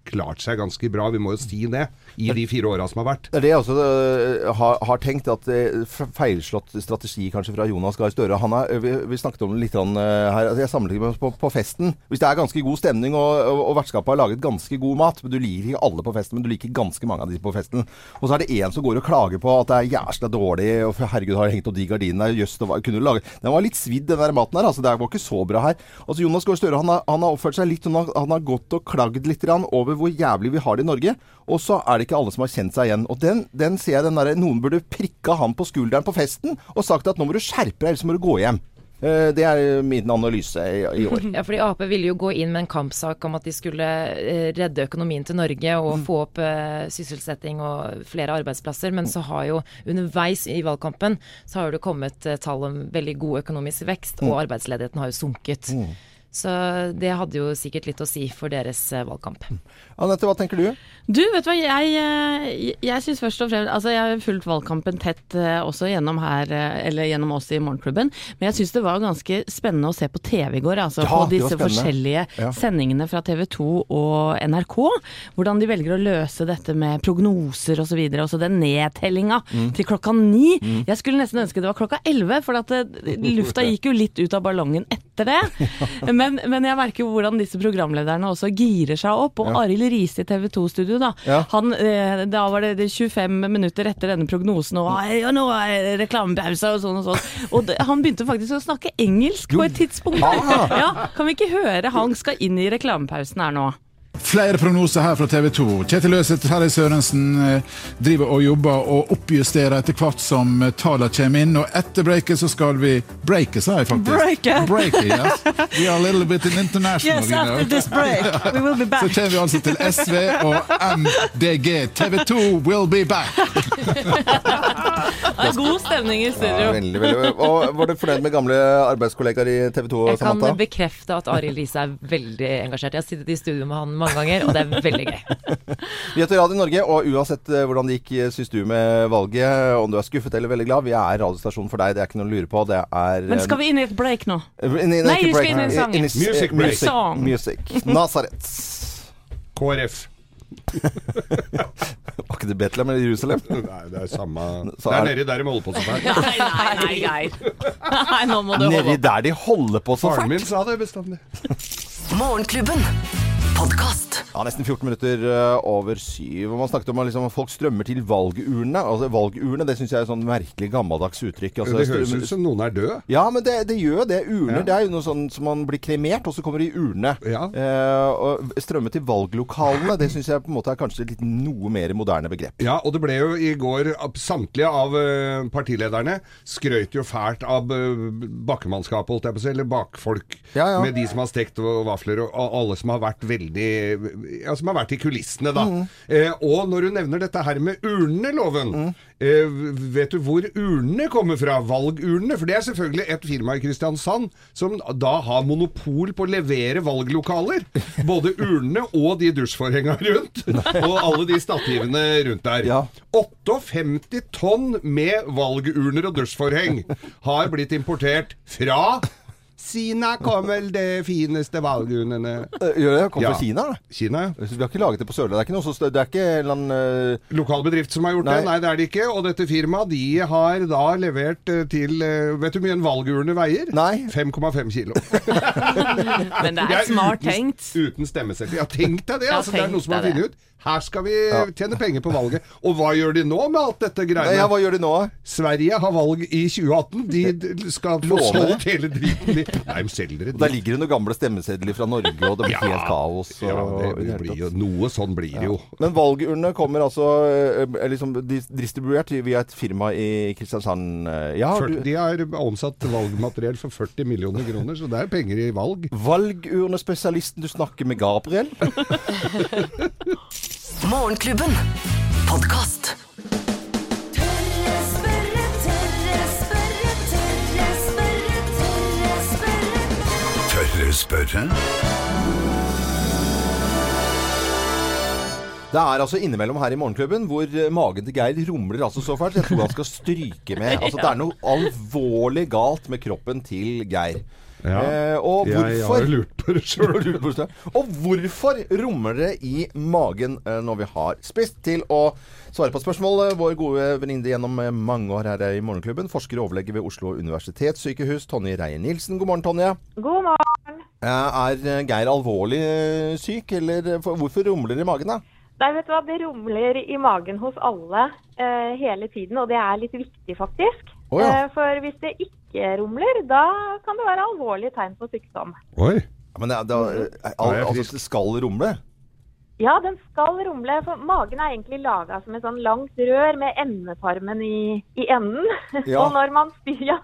[SPEAKER 3] klart seg ganske bra, vi må jo si det, i de fire åra som har vært.
[SPEAKER 1] Det jeg også uh, har, har tenkt, at uh, feilslått strategi kanskje fra Jonas Gahr Støre. Han er, vi, vi snakket om det litt grann, uh, her. altså, Jeg sammenligner med på, på festen. Hvis det er ganske god stemning, og, og, og vertskapet har laget ganske god mat, men du liker ikke alle på festen, men du liker ganske mange av de på festen. Og så er det en som går og klager på at det er jævla dårlig, og herregud, har jeg hengt opp de gardinene jøss, kunne du lage Den var litt svidd, den der maten her. Altså, det var ikke så bra her. Altså, Jonas Gahr Støre han har, han har oppført seg litt at han har gått og klagd litt over hvor jævlig vi har det i Norge. Og så er det ikke alle som har kjent seg igjen. Og den, den ser jeg den derre Noen burde prikka han på skulderen på festen og sagt at nå må du skjerpe deg, ellers må du gå hjem. Eh, Det er min analyse i, år.
[SPEAKER 5] Ja, fordi Ap ville jo gå inn med en kampsak om at de skulle eh, redde økonomien til Norge og få opp eh, sysselsetting og flere arbeidsplasser. Men så har jo underveis i valgkampen så har det kommet eh, tall om veldig god økonomisk vekst, og arbeidsledigheten har jo sunket. Så det hadde jo sikkert litt å si for deres eh, valgkamp.
[SPEAKER 1] Anette, hva tenker du?
[SPEAKER 2] Du, vet du hva, jeg, eh, jeg syns først og fremst Altså, jeg har fulgt valgkampen tett eh, også gjennom her, eller gjennom oss i Morgenklubben, men jeg syns det var ganske spennende å se på TV i går, altså
[SPEAKER 1] Ja,
[SPEAKER 2] på disse forskjellige
[SPEAKER 1] Ja.
[SPEAKER 2] sendingene fra TV 2 og NRK. Hvordan de velger å løse dette med prognoser osv. Og så den nedtellinga
[SPEAKER 1] Mm.
[SPEAKER 2] til klokka ni. Jeg skulle nesten ønske det var klokka elleve, for at lufta gikk jo litt ut av ballongen etter det. Men, men jeg merker jo hvordan disse programlederne også girer seg opp. Og Arild Riise i TV 2-studio, da.
[SPEAKER 1] Ja.
[SPEAKER 2] Han, eh, da var det, det 25 minutter etter denne prognosen, og ja, nå er reklamepause og sånn og sånn. Og han begynte faktisk å snakke engelsk på et tidspunkt. Ja, kan vi ikke høre han skal inn i reklamepausen her nå?
[SPEAKER 11] Flere prognoser her fra TV 2. Kjetil Løseth Terje Sørensen eh, driver og jobber og oppjusterer etter hvert som eh, tallene kommer inn. Og etter breaket så skal vi breake, sa jeg faktisk.
[SPEAKER 12] Breake.
[SPEAKER 11] Breake, yes. We are a little bit international.
[SPEAKER 12] Yes,
[SPEAKER 11] you know.
[SPEAKER 12] after this break, we will be back.
[SPEAKER 11] Så kommer vi altså til SV og MDG. TV 2 will be back.
[SPEAKER 2] Det er god stemning i
[SPEAKER 1] Ja,
[SPEAKER 2] studio.
[SPEAKER 1] veldig, veldig. Og var du fornøyd med gamle arbeidskollegaer i TV 2,
[SPEAKER 5] Jeg kan
[SPEAKER 1] Samantha?
[SPEAKER 5] bekrefte at Arild Riise er veldig engasjert. Jeg har sittet i studio med han mange ganger, og det er veldig gøy.
[SPEAKER 1] Vi heter Radio Norge, og uansett eh, hvordan det gikk, syns du med valget, om du er skuffet eller veldig glad, vi er radiostasjonen for deg. Det er ikke noe å lure på. Det er
[SPEAKER 2] Men skal vi inn i et break nå?
[SPEAKER 1] In, in,
[SPEAKER 2] Nei, vi skal
[SPEAKER 1] break.
[SPEAKER 2] inn i en sang.
[SPEAKER 1] In,
[SPEAKER 3] Music break.
[SPEAKER 1] Music.
[SPEAKER 2] Song.
[SPEAKER 1] music. Nazaret.
[SPEAKER 3] KrF.
[SPEAKER 1] Var ikke det Betlehem eller Jerusalem?
[SPEAKER 3] Nei, det er samme Det er nedi der de holder på så fælt.
[SPEAKER 2] Nei, nei, nei, Geir. Nei, nå må du holde
[SPEAKER 1] Nedi der de holder på så
[SPEAKER 3] Faren min sa det bestandig.
[SPEAKER 6] Morgenklubben. Podkast.
[SPEAKER 1] Ja, Nesten 14 minutter eh, over syv. Man snakket om at liksom, folk strømmer til valgurnene. Altså, valgurne, det syns jeg er et sånn merkelig gammeldags uttrykk. Altså,
[SPEAKER 3] det høres ut som noen er død.
[SPEAKER 1] Ja, men det, det gjør jo det. Urner
[SPEAKER 3] Ja.
[SPEAKER 1] det er jo noe sånn som man blir kremert, og så kommer det i urne.
[SPEAKER 3] Ja.
[SPEAKER 1] Eh, og strømme til valglokalene, det syns jeg på en måte er kanskje litt noe mer moderne begrep.
[SPEAKER 3] Ja, og det ble jo i går Samtlige av eh, partilederne skrøt jo fælt av uh, bakkemannskapet, holdt jeg på å si, eller bakfolk.
[SPEAKER 1] Ja, ja.
[SPEAKER 3] Med de som har stekt vafler, og alle som har vært veldig Ja, som har vært i kulissene, da.
[SPEAKER 1] Mm.
[SPEAKER 3] Eh, og når du nevner dette her med urneloven
[SPEAKER 1] Mm.
[SPEAKER 3] Eh, vet du hvor urnene kommer fra? Valgurnene? For det er selvfølgelig et firma i Kristiansand som da har monopol på å levere valglokaler. Både urnene og de dusjforhenga rundt. Og alle de stativene rundt der.
[SPEAKER 1] Ja.
[SPEAKER 3] 58 tonn med valgurner og dusjforheng har blitt importert fra Sina kom vel det fineste valgurnene.
[SPEAKER 1] Eh, Gjør det? Kom
[SPEAKER 3] Ja.
[SPEAKER 1] fra Kina? da?
[SPEAKER 3] Kina, ja.
[SPEAKER 1] Vi har ikke laget det på Sørlandet. Det er ikke noe så Det er ikke en eller annen uh...
[SPEAKER 3] Lokal bedrift som har gjort
[SPEAKER 1] Nei.
[SPEAKER 3] det? Nei, det er det ikke. Og dette firmaet de har da levert eh, til eh, Vet du hvor mye en valgurne veier?
[SPEAKER 1] Nei.
[SPEAKER 3] 5,5 kilo.
[SPEAKER 2] Men det er smart
[SPEAKER 3] uten,
[SPEAKER 2] tenkt.
[SPEAKER 3] Uten stemmeseddel. Ja, tenk deg det! Altså, det er noe som har funnet ut. Her skal vi tjene penger på valget. Og hva gjør de nå med alt dette greiene?
[SPEAKER 1] ja, Hva gjør de nå?
[SPEAKER 3] Sverige har valg i 2018. De skal få solgt hele driten. De, nei, de selger det.
[SPEAKER 1] Der ligger det noen gamle stemmesedler fra Norge, og det blir
[SPEAKER 3] Ja.
[SPEAKER 1] helt kaos. Og,
[SPEAKER 3] Ja, det,
[SPEAKER 1] det
[SPEAKER 3] blir jo Noe sånn blir det jo.
[SPEAKER 1] Men valgurnene kommer altså eh, er liksom distribuert via et firma i Kristiansand. eh, Ja, du,
[SPEAKER 3] De har omsatt valgmateriell for 40 millioner kroner, så det er penger i valg.
[SPEAKER 1] valgurnespesialisten du snakker med, Gabriel.
[SPEAKER 6] Morgenklubben. Podkast.
[SPEAKER 13] Tørre spørre, tørre spørre, tørre spørre, tørre spørre.
[SPEAKER 11] Tørre spørre?
[SPEAKER 1] Det er altså innimellom her i Morgenklubben hvor eh, magen til Geir rumler altså så fælt. Jeg tror han skal stryke med. Altså Det er noe alvorlig galt med kroppen til Geir. Eh, og
[SPEAKER 3] Jeg
[SPEAKER 1] hvorfor
[SPEAKER 3] har lurt på det sjøl.
[SPEAKER 1] Og hvorfor rumler det i magen eh, når vi har spist? Til å svare på spørsmålet, vår gode venninne gjennom eh, mange år her i Morgenklubben, forsker og overlege ved Oslo universitetssykehus, Tonje Reier-Nilsen God morgen, Tonje.
[SPEAKER 14] God morgen.
[SPEAKER 1] Eh, Er Geir alvorlig syk, eller for- hvorfor rumler det i magen, da?
[SPEAKER 14] Nei, vet du hva, Det rumler i magen hos alle eh, hele tiden, og det er litt viktig, faktisk.
[SPEAKER 1] Å, ja.
[SPEAKER 14] eh, for hvis det ikke rumler, da kan det være alvorlige tegn på sykdom.
[SPEAKER 3] Oi.
[SPEAKER 1] Ja, Men det, det, al,
[SPEAKER 3] Da jeg
[SPEAKER 1] altså, det skal rumle?
[SPEAKER 14] Ja, den skal rumle, for magen er egentlig laga som et sånn langt rør med endetarmen i, i enden.
[SPEAKER 13] Ja.
[SPEAKER 14] og, når man spiser, ja,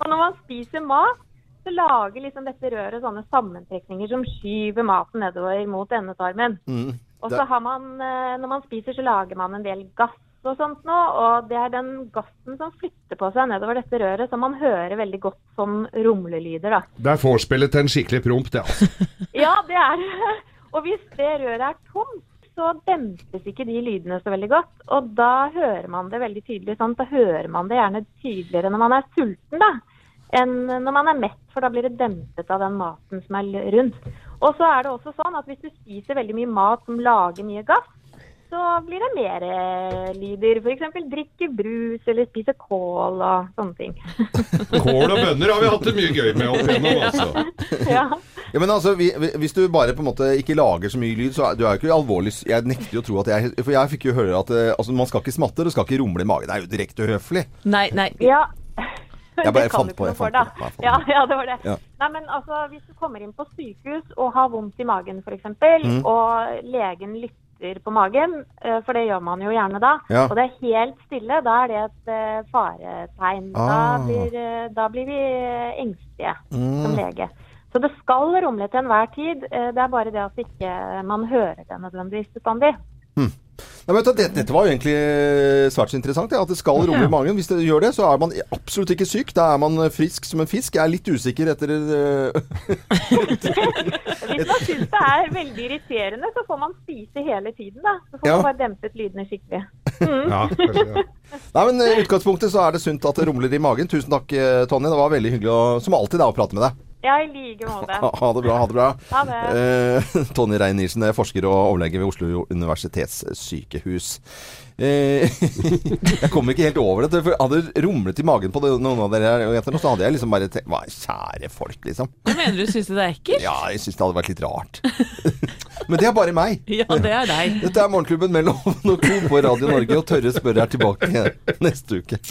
[SPEAKER 14] og når man spiser mat, så lager liksom dette røret sånne sammentrekninger som skyver maten nedover mot endetarmen.
[SPEAKER 1] Mm.
[SPEAKER 14] Og så har man, eh, når man spiser, så lager man en del gass og sånt nå, og det er den gassen som flytter på seg nedover dette røret, som man hører veldig godt som rumlelyder, da.
[SPEAKER 3] Det er vorspielet til en skikkelig promp, det, altså.
[SPEAKER 14] Ja, det er det. Og hvis det røret er tomt, så dempes ikke de lydene så veldig godt. Og da hører man det veldig tydelig. sånn, Da hører man det gjerne tydeligere når man er sulten, da, enn når man er mett, for da blir det dempet av den maten som er rundt. Og så er det også sånn at hvis du spiser veldig mye mat som lager mye gass, så blir det mer eh, lyder. F.eks. drikke brus eller spise kål og sånne ting.
[SPEAKER 3] Kål og bønner har vi hatt det mye gøy med opp igjennom, altså.
[SPEAKER 14] ja.
[SPEAKER 1] Ja, men altså, vi, vi- Hvis du bare på en måte ikke lager så mye lyd, så er du er jo ikke alvorlig Jeg nekter jo å tro at jeg For jeg fikk jo høre at eh, altså, man skal ikke smatte, det skal ikke rumle i magen. Det er jo direkte uhøflig.
[SPEAKER 2] Nei, nei.
[SPEAKER 14] Ja.
[SPEAKER 1] Jeg bare
[SPEAKER 14] Det kan
[SPEAKER 1] fant
[SPEAKER 14] du
[SPEAKER 1] på,
[SPEAKER 14] ikke
[SPEAKER 1] jeg
[SPEAKER 14] noe for,
[SPEAKER 1] fant
[SPEAKER 14] da.
[SPEAKER 1] på, det. på.
[SPEAKER 14] Ja, ja, det var det.
[SPEAKER 1] Ja.
[SPEAKER 14] Nei, men altså, Hvis du kommer inn på sykehus og har vondt i magen f.eks.,
[SPEAKER 1] Mm.
[SPEAKER 14] og legen lytter på magen, eh, for det gjør man jo gjerne da,
[SPEAKER 1] Ja.
[SPEAKER 14] og det er helt stille, da er det et faretegn. faretegn. Da,
[SPEAKER 1] Ah.
[SPEAKER 14] blir, eh, da blir vi eh, engstelige
[SPEAKER 1] Mm.
[SPEAKER 14] som lege. Så det skal rumle til enhver tid. eh, Det er bare det at ikke man hører det nødvendigvis bestandig.
[SPEAKER 1] Nei, men du, dette, dette var jo egentlig eh, svært så interessant, ja, at det skal rumle i magen. Hvis det gjør det, så er man absolutt ikke syk. Da er man frisk som en fisk. Jeg er litt usikker etter eh,
[SPEAKER 14] Hvis man syns det er veldig irriterende, så får man spise hele tiden. da. Så får
[SPEAKER 1] Ja.
[SPEAKER 14] man bare dempet lydene skikkelig. Mm.
[SPEAKER 3] Ja, kanskje.
[SPEAKER 1] Nei, men I utgangspunktet så er det sunt at det rumler i magen. Tusen takk, eh, Tonje. Det var veldig hyggelig å, som alltid da, å prate med deg.
[SPEAKER 14] Ja, i like måte.
[SPEAKER 1] Ha, ha det bra. Ha det bra.
[SPEAKER 14] Ha det.
[SPEAKER 1] Eh, Tonje Rein-Nilsen er forsker og overlege ved Oslo universitetssykehus. Eh, jeg kom ikke helt over det. For hadde rumlet i magen på det, noen av dere her, etter, så hadde jeg liksom bare tenkt Hva, kjære folk, liksom.
[SPEAKER 2] Hva mener du, syns du det er ekkelt?
[SPEAKER 1] Ja, jeg syns det hadde vært litt rart. Men det er bare meg.
[SPEAKER 2] Ja, det er deg.
[SPEAKER 1] Dette er Morgenklubben mellom og på Radio Norge, og Tørre spørre er tilbake neste uke.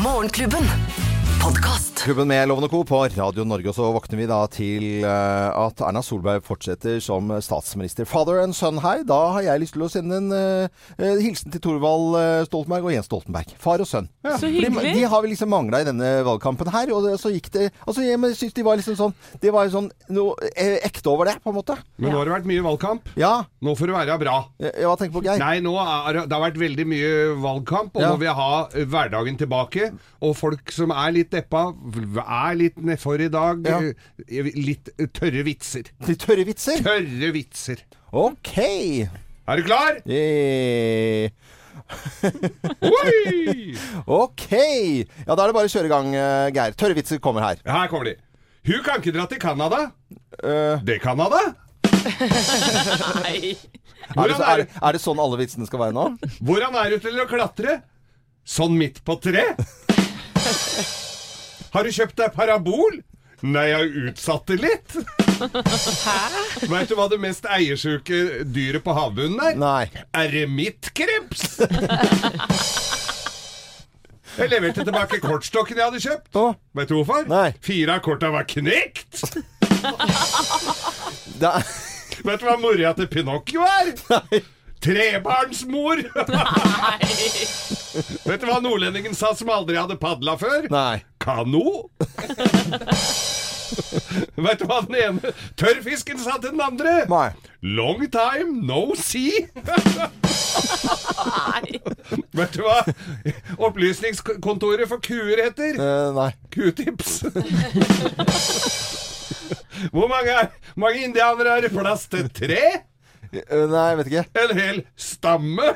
[SPEAKER 6] Morgenklubben. Podkast.
[SPEAKER 1] Klubben med Lovende Co. på Radio Norge. Og så våkner vi da til eh, at Erna Solberg fortsetter som statsminister. Father and son her. Da har jeg lyst til å sende en eh, hilsen til Thorvald Stoltenberg og Jens Stoltenberg. Far og sønn.
[SPEAKER 2] Så
[SPEAKER 1] Fordi
[SPEAKER 2] hyggelig.
[SPEAKER 1] De har vi liksom mangla i denne valgkampen her. Og det, så gikk det Altså, jeg synes syns de var liksom sånn Det var sånn noe ekte over det, på en måte.
[SPEAKER 3] Men nå har det vært mye valgkamp.
[SPEAKER 1] Ja.
[SPEAKER 3] Nå får det være bra.
[SPEAKER 1] Ja, Hva tenker du på, Geir?
[SPEAKER 3] Nei, nå er, det- har vært veldig mye valgkamp, og
[SPEAKER 1] Ja.
[SPEAKER 3] nå vil jeg ha hverdagen tilbake. Og folk som er litt deppa, er litt nedfor i dag.
[SPEAKER 1] Ja.
[SPEAKER 3] eh, Litt eh, tørre vitser.
[SPEAKER 1] Litt tørre vitser?
[SPEAKER 3] Tørre vitser.
[SPEAKER 1] OK.
[SPEAKER 3] Er du klar?
[SPEAKER 1] Eh, OK. Ja, da er det bare å kjøre i gang, eh, Geir. Tørre vitser kommer her.
[SPEAKER 3] Her kommer de. Hun kan ikke dra til Canada.
[SPEAKER 1] Uh,
[SPEAKER 3] Det Canada.
[SPEAKER 2] Nei.
[SPEAKER 1] er, det, er, er det sånn alle vitsene skal være nå?
[SPEAKER 3] Hvordan er du til å klatre? Sånn midt på tre? Har du kjøpt deg parabol? Nei, jeg har utsatt det litt. Hæ? Veit du hva det mest eiersjuke dyret på havbunnen er?
[SPEAKER 1] Nei.
[SPEAKER 3] Eremittkreps. Jeg leverte tilbake kortstokken jeg hadde kjøpt. Vet du hvorfor?
[SPEAKER 1] Nei.
[SPEAKER 3] Fire av korta var knekt.
[SPEAKER 1] Er,
[SPEAKER 3] Vet du hva mora til Pinocchio er?
[SPEAKER 1] Nei.
[SPEAKER 3] Trebarnsmor! Vet du hva nordlendingen sa som aldri hadde padla før?
[SPEAKER 1] Nei.
[SPEAKER 3] Kano? Vet du hva den ene tørrfisken sa til den andre?
[SPEAKER 1] Nei.
[SPEAKER 3] Long time no see. Vet du hva opplysningskontoret for kuer heter?
[SPEAKER 1] Eh, nei.
[SPEAKER 3] Q-tips. Hvor mange, mange indianere er det plass til? Tre?
[SPEAKER 1] Eh, nei, jeg vet ikke.
[SPEAKER 3] En hel stamme?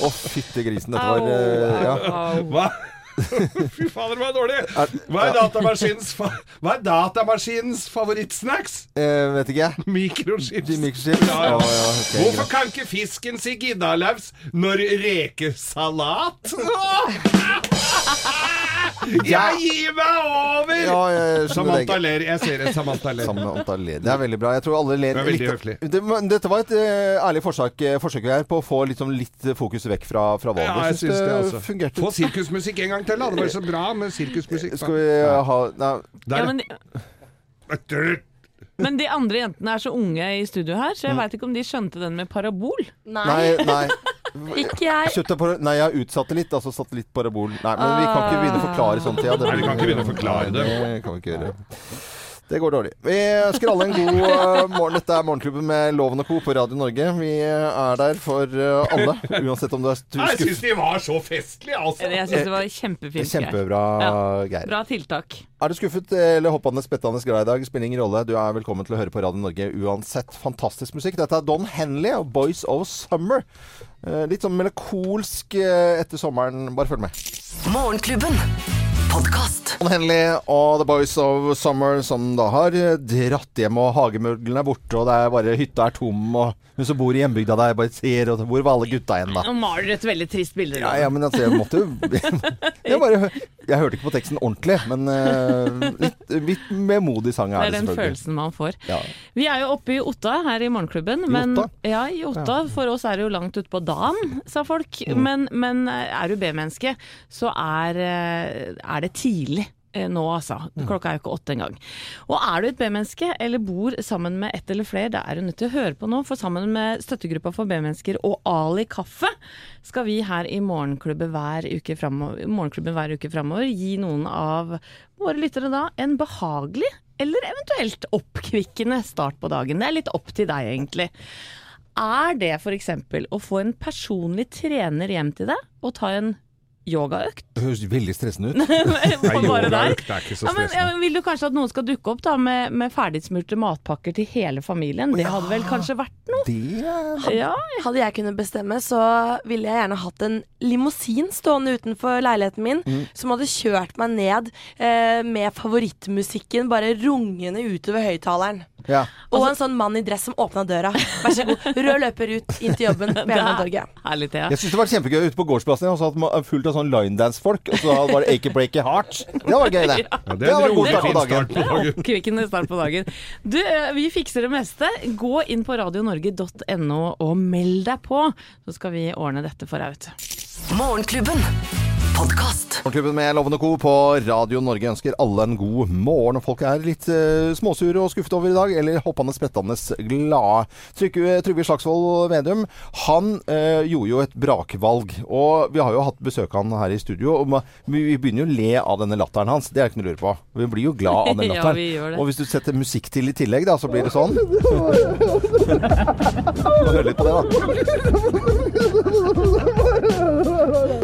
[SPEAKER 1] Å, fytte grisen. Dette var uh, ja.
[SPEAKER 3] Hva? Fy fader, det var dårlig. Hva er datamaskinens, fa hva er datamaskinens favorittsnacks?
[SPEAKER 1] Eh, vet ikke.
[SPEAKER 3] Mikrochips.
[SPEAKER 1] Mikrochips?
[SPEAKER 3] Ja, ja.
[SPEAKER 1] Oh, ja, okay,
[SPEAKER 3] Hvorfor
[SPEAKER 1] greit.
[SPEAKER 3] kan ikke fisken si giddalaus når rekesalat? Jeg gir meg over!
[SPEAKER 1] Ja, jeg skjønner
[SPEAKER 3] Samantha
[SPEAKER 1] det.
[SPEAKER 3] ler. Jeg ser det. Samantha ler.
[SPEAKER 1] Samantha ler. Det er veldig bra. Jeg tror alle ler
[SPEAKER 3] Det er veldig
[SPEAKER 1] litt.
[SPEAKER 3] høflig.
[SPEAKER 1] Det, men dette var et eh, ærlig forsøk, eh, forsøk her på å få liksom litt fokus vekk fra, fra valget.
[SPEAKER 3] Ja, jeg syns det, altså.
[SPEAKER 1] fungerte.
[SPEAKER 3] Få sirkusmusikk en gang til, da. Det var så bra med sirkusmusikk.
[SPEAKER 1] Skal vi eh, ha Nei.
[SPEAKER 2] Ja, men, de, men de andre jentene er så unge i studio her, så jeg veit ikke om de skjønte den med parabol.
[SPEAKER 1] Nei, nei.
[SPEAKER 4] Ikke jeg.
[SPEAKER 1] Kjøttet på, nei, jeg har utsatt det litt. Altså satt litt parabol. Nei, men vi kan ikke begynne å forklare sånt. Ja,
[SPEAKER 3] Nei, vi kan ikke begynne å forklare det.
[SPEAKER 1] Nei, det kan vi ikke gjøre. Det går dårlig. Vi ønsker alle en god uh, morgen. Dette er Morgenklubben med Loven og Co. på Radio Norge. Vi er der for uh, alle, uansett om du er
[SPEAKER 3] Jeg syns de var så festlige, altså.
[SPEAKER 2] Jeg syns det var kjempefint. Geir.
[SPEAKER 1] Kjempebra,
[SPEAKER 2] Ja, Bra tiltak.
[SPEAKER 1] Er du skuffet eller hoppende spettende glad i dag? Spiller ingen rolle. Du er velkommen til å høre på Radio Norge uansett. Fantastisk musikk. Dette er Don Henley og Boys of Summer. Eh, litt sånn melankolsk eh, etter sommeren. Bare følg med.
[SPEAKER 6] Morgenklubben. Podkast.
[SPEAKER 1] Henley og The Boys of Summer som da har eh, dratt hjem, og hagemøblene er borte, og det er bare hytta er tom, og hun som bor i hjembygda der, bare ser og Hvor var alle gutta igjen, da?
[SPEAKER 2] Nå maler du et veldig trist bilde.
[SPEAKER 1] Ja, ja, men altså, jeg måtte jo jeg, bare, jeg hørte ikke på teksten ordentlig, men uh, litt, litt vemodig sang er
[SPEAKER 2] Det selvfølgelig.
[SPEAKER 1] Det
[SPEAKER 2] er
[SPEAKER 1] den
[SPEAKER 2] følelsen man får.
[SPEAKER 1] Ja.
[SPEAKER 2] Vi er jo oppe i Otta her i Morgenklubben.
[SPEAKER 1] I
[SPEAKER 2] Men,
[SPEAKER 1] Otta?
[SPEAKER 2] Ja, i Otta. For oss er det jo langt utpå dagen, sa folk.
[SPEAKER 1] Mm.
[SPEAKER 2] Men, men er du B-menneske, så er, eh, er er det tidlig. eh, Nå, altså. Klokka er jo ikke åtte engang. Og er du et B-menneske, eller bor sammen med ett eller flere, da er du nødt til å høre på nå, for sammen med støttegruppa for B-mennesker og Ali Kaffe skal vi her i Morgenklubben hver uke framover, Morgenklubben hver uke framover gi noen av våre lyttere da en behagelig eller eventuelt oppkvikkende start på dagen. Det er litt opp til deg, egentlig. Er det f.eks. å få en personlig trener hjem til deg og ta en yogaøkt?
[SPEAKER 1] Det høres veldig stressende ut.
[SPEAKER 2] Bare der.
[SPEAKER 3] yogaøkt er ikke så
[SPEAKER 2] Ja, men, ja,
[SPEAKER 3] stressende.
[SPEAKER 2] men vil du kanskje at noen skal dukke opp da med, med ferdigsmurte matpakker til hele familien? Det hadde vel kanskje vært noe? Ja.
[SPEAKER 4] Hadde jeg kunnet bestemme, så ville jeg gjerne hatt en limousin stående utenfor leiligheten min,
[SPEAKER 1] Mm.
[SPEAKER 4] som hadde kjørt meg ned eh, med favorittmusikken bare rungende utover høyttaleren.
[SPEAKER 1] Ja.
[SPEAKER 4] Og en sånn mann i dress som åpna døra. Vær så god, rød løper ut inn til jobben.
[SPEAKER 2] Herlig,
[SPEAKER 1] Jeg syns det var kjempegøy ute på gårdsplassen. Og så hadde man fullt av sånn linedance-folk. Og så var det Ake Break It Heart. Det var gøy, det.
[SPEAKER 3] Ja, det
[SPEAKER 1] det var
[SPEAKER 3] en
[SPEAKER 1] god start på dagen.
[SPEAKER 2] Oppkvikkende start på dagen. Du, eh, vi fikser det meste. Gå inn på radionorge.no og meld deg på, så skal vi ordne dette for deg, vet du.
[SPEAKER 6] Morgenklubben. Podkast.
[SPEAKER 1] Morgenklubben med Lovende Co. på Radio Norge ønsker alle en god morgen. Og folk er litt uh, småsure og skuffet over i dag, eller hoppende sprettende glade. Trygve, Slagsvold Vedum, han uh, gjorde jo et brakvalg. Og vi har jo hatt besøk av han her i studio, og vi begynner jo å le av denne latteren hans. Det er ikke noe å lure på. Vi blir jo glad av den latteren.
[SPEAKER 2] ja,
[SPEAKER 1] og hvis du setter musikk til i tillegg, da, så blir det sånn. Hør litt på det, da.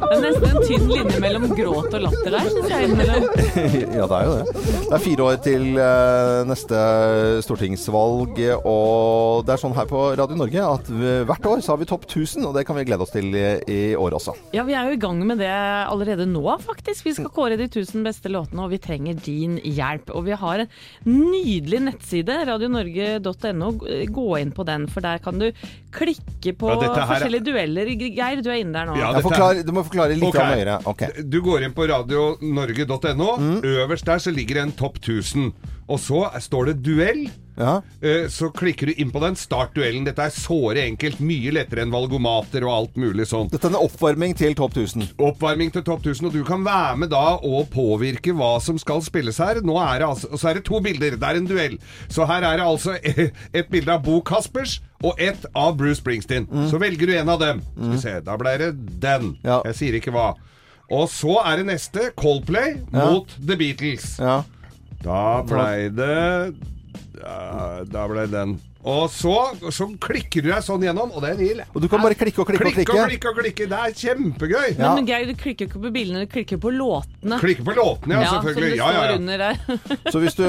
[SPEAKER 2] Det er nesten en tynn linje mellom gråt og latter der, syns jeg. innimellom.
[SPEAKER 1] ja, det er jo det. Det er fire år til eh, neste stortingsvalg, og det er sånn her på Radio Norge at hvert år så har vi topp 1000, og det kan vi glede oss til i, i år også.
[SPEAKER 2] Ja, vi er jo i gang med det allerede nå, faktisk. Vi skal kåre de 1000 beste låtene, og vi trenger din hjelp. Og vi har en nydelig nettside, radionorge.no. Gå inn på den, for der kan du klikke på
[SPEAKER 3] Ja, dette her er-
[SPEAKER 2] forskjellige dueller. Geir, du er inne der nå.
[SPEAKER 3] Ja,
[SPEAKER 1] Ja,
[SPEAKER 3] er-
[SPEAKER 1] forklar, du må forklare litt okay. nøyere. Okay.
[SPEAKER 3] Du går inn på radionorge.no.
[SPEAKER 1] Mm.
[SPEAKER 3] Øverst der så ligger det en topp 1000. Og så står det duell.
[SPEAKER 1] Ja.
[SPEAKER 3] Eh, Så klikker du inn på den. Start duellen. Dette er såre enkelt. Mye lettere enn valgomater og alt mulig sånt.
[SPEAKER 1] Dette er en oppvarming til topp 1000.
[SPEAKER 3] Oppvarming til topp 1000, og du kan være med da og påvirke hva som skal spilles her. Nå er det altså, og så er det to bilder. Det er en duell. Så her er det altså et bilde av Bo Kaspers og et av Bruce Springsteen. Så velger du en av dem. Skal vi se, da ble det den. Jeg sier ikke hva. Og så er det neste Coldplay
[SPEAKER 1] Ja.
[SPEAKER 3] mot The Beatles.
[SPEAKER 1] Ja.
[SPEAKER 3] Da blei det da, blei den. Og så, så klikker du deg sånn gjennom, og det er en hil.
[SPEAKER 1] Og du kan bare klikke og klikke og
[SPEAKER 3] Klikke
[SPEAKER 1] klikke.
[SPEAKER 3] og klikke og klikke. Det er kjempegøy.
[SPEAKER 1] Ja.
[SPEAKER 2] Men Geir, du klikker ikke på bildene, du klikker på låtene.
[SPEAKER 3] Klikker på låtene, ja, selvfølgelig. Ja, ja, ja.
[SPEAKER 1] Så hvis du,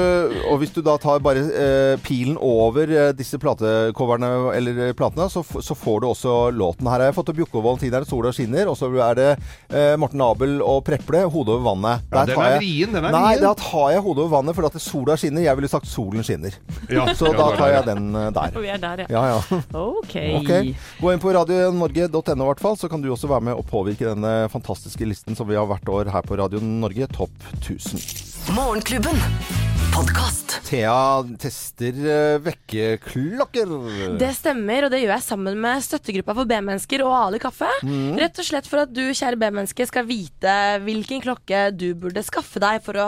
[SPEAKER 1] og hvis du da tar bare eh, pilen over eh, disse platecoverne eller eh, platene, så, f- så får du også låten. Her har jeg fått opp Jokke og Valentineren, 'Sola skinner', og så er det eh, Morten Abel og Preple, 'Hodet over vannet'.
[SPEAKER 3] Ja, den er vrien, den er
[SPEAKER 1] Nei, da tar jeg 'Hodet over vannet', for at sola skinner. Jeg ville sagt 'Solen skinner'.
[SPEAKER 3] Ja,
[SPEAKER 1] så
[SPEAKER 3] ja,
[SPEAKER 1] da tar jeg den eh, der.
[SPEAKER 2] Vi er der, ja.
[SPEAKER 1] Ja, ja.
[SPEAKER 2] Ok.
[SPEAKER 1] Ok. Gå inn på radionorge.no, hvert fall, så kan du også være med og påvirke denne fantastiske listen som vi har hvert år her på Radio Norge, Topp 1000.
[SPEAKER 6] Morgenklubben. Podkast.
[SPEAKER 1] Thea tester eh, vekkerklokker.
[SPEAKER 4] Det stemmer, og det gjør jeg sammen med støttegruppa for B-mennesker og Ali Kaffe.
[SPEAKER 1] Mm.
[SPEAKER 4] Rett og slett for at du, kjære B-menneske, skal vite hvilken klokke du burde skaffe deg for å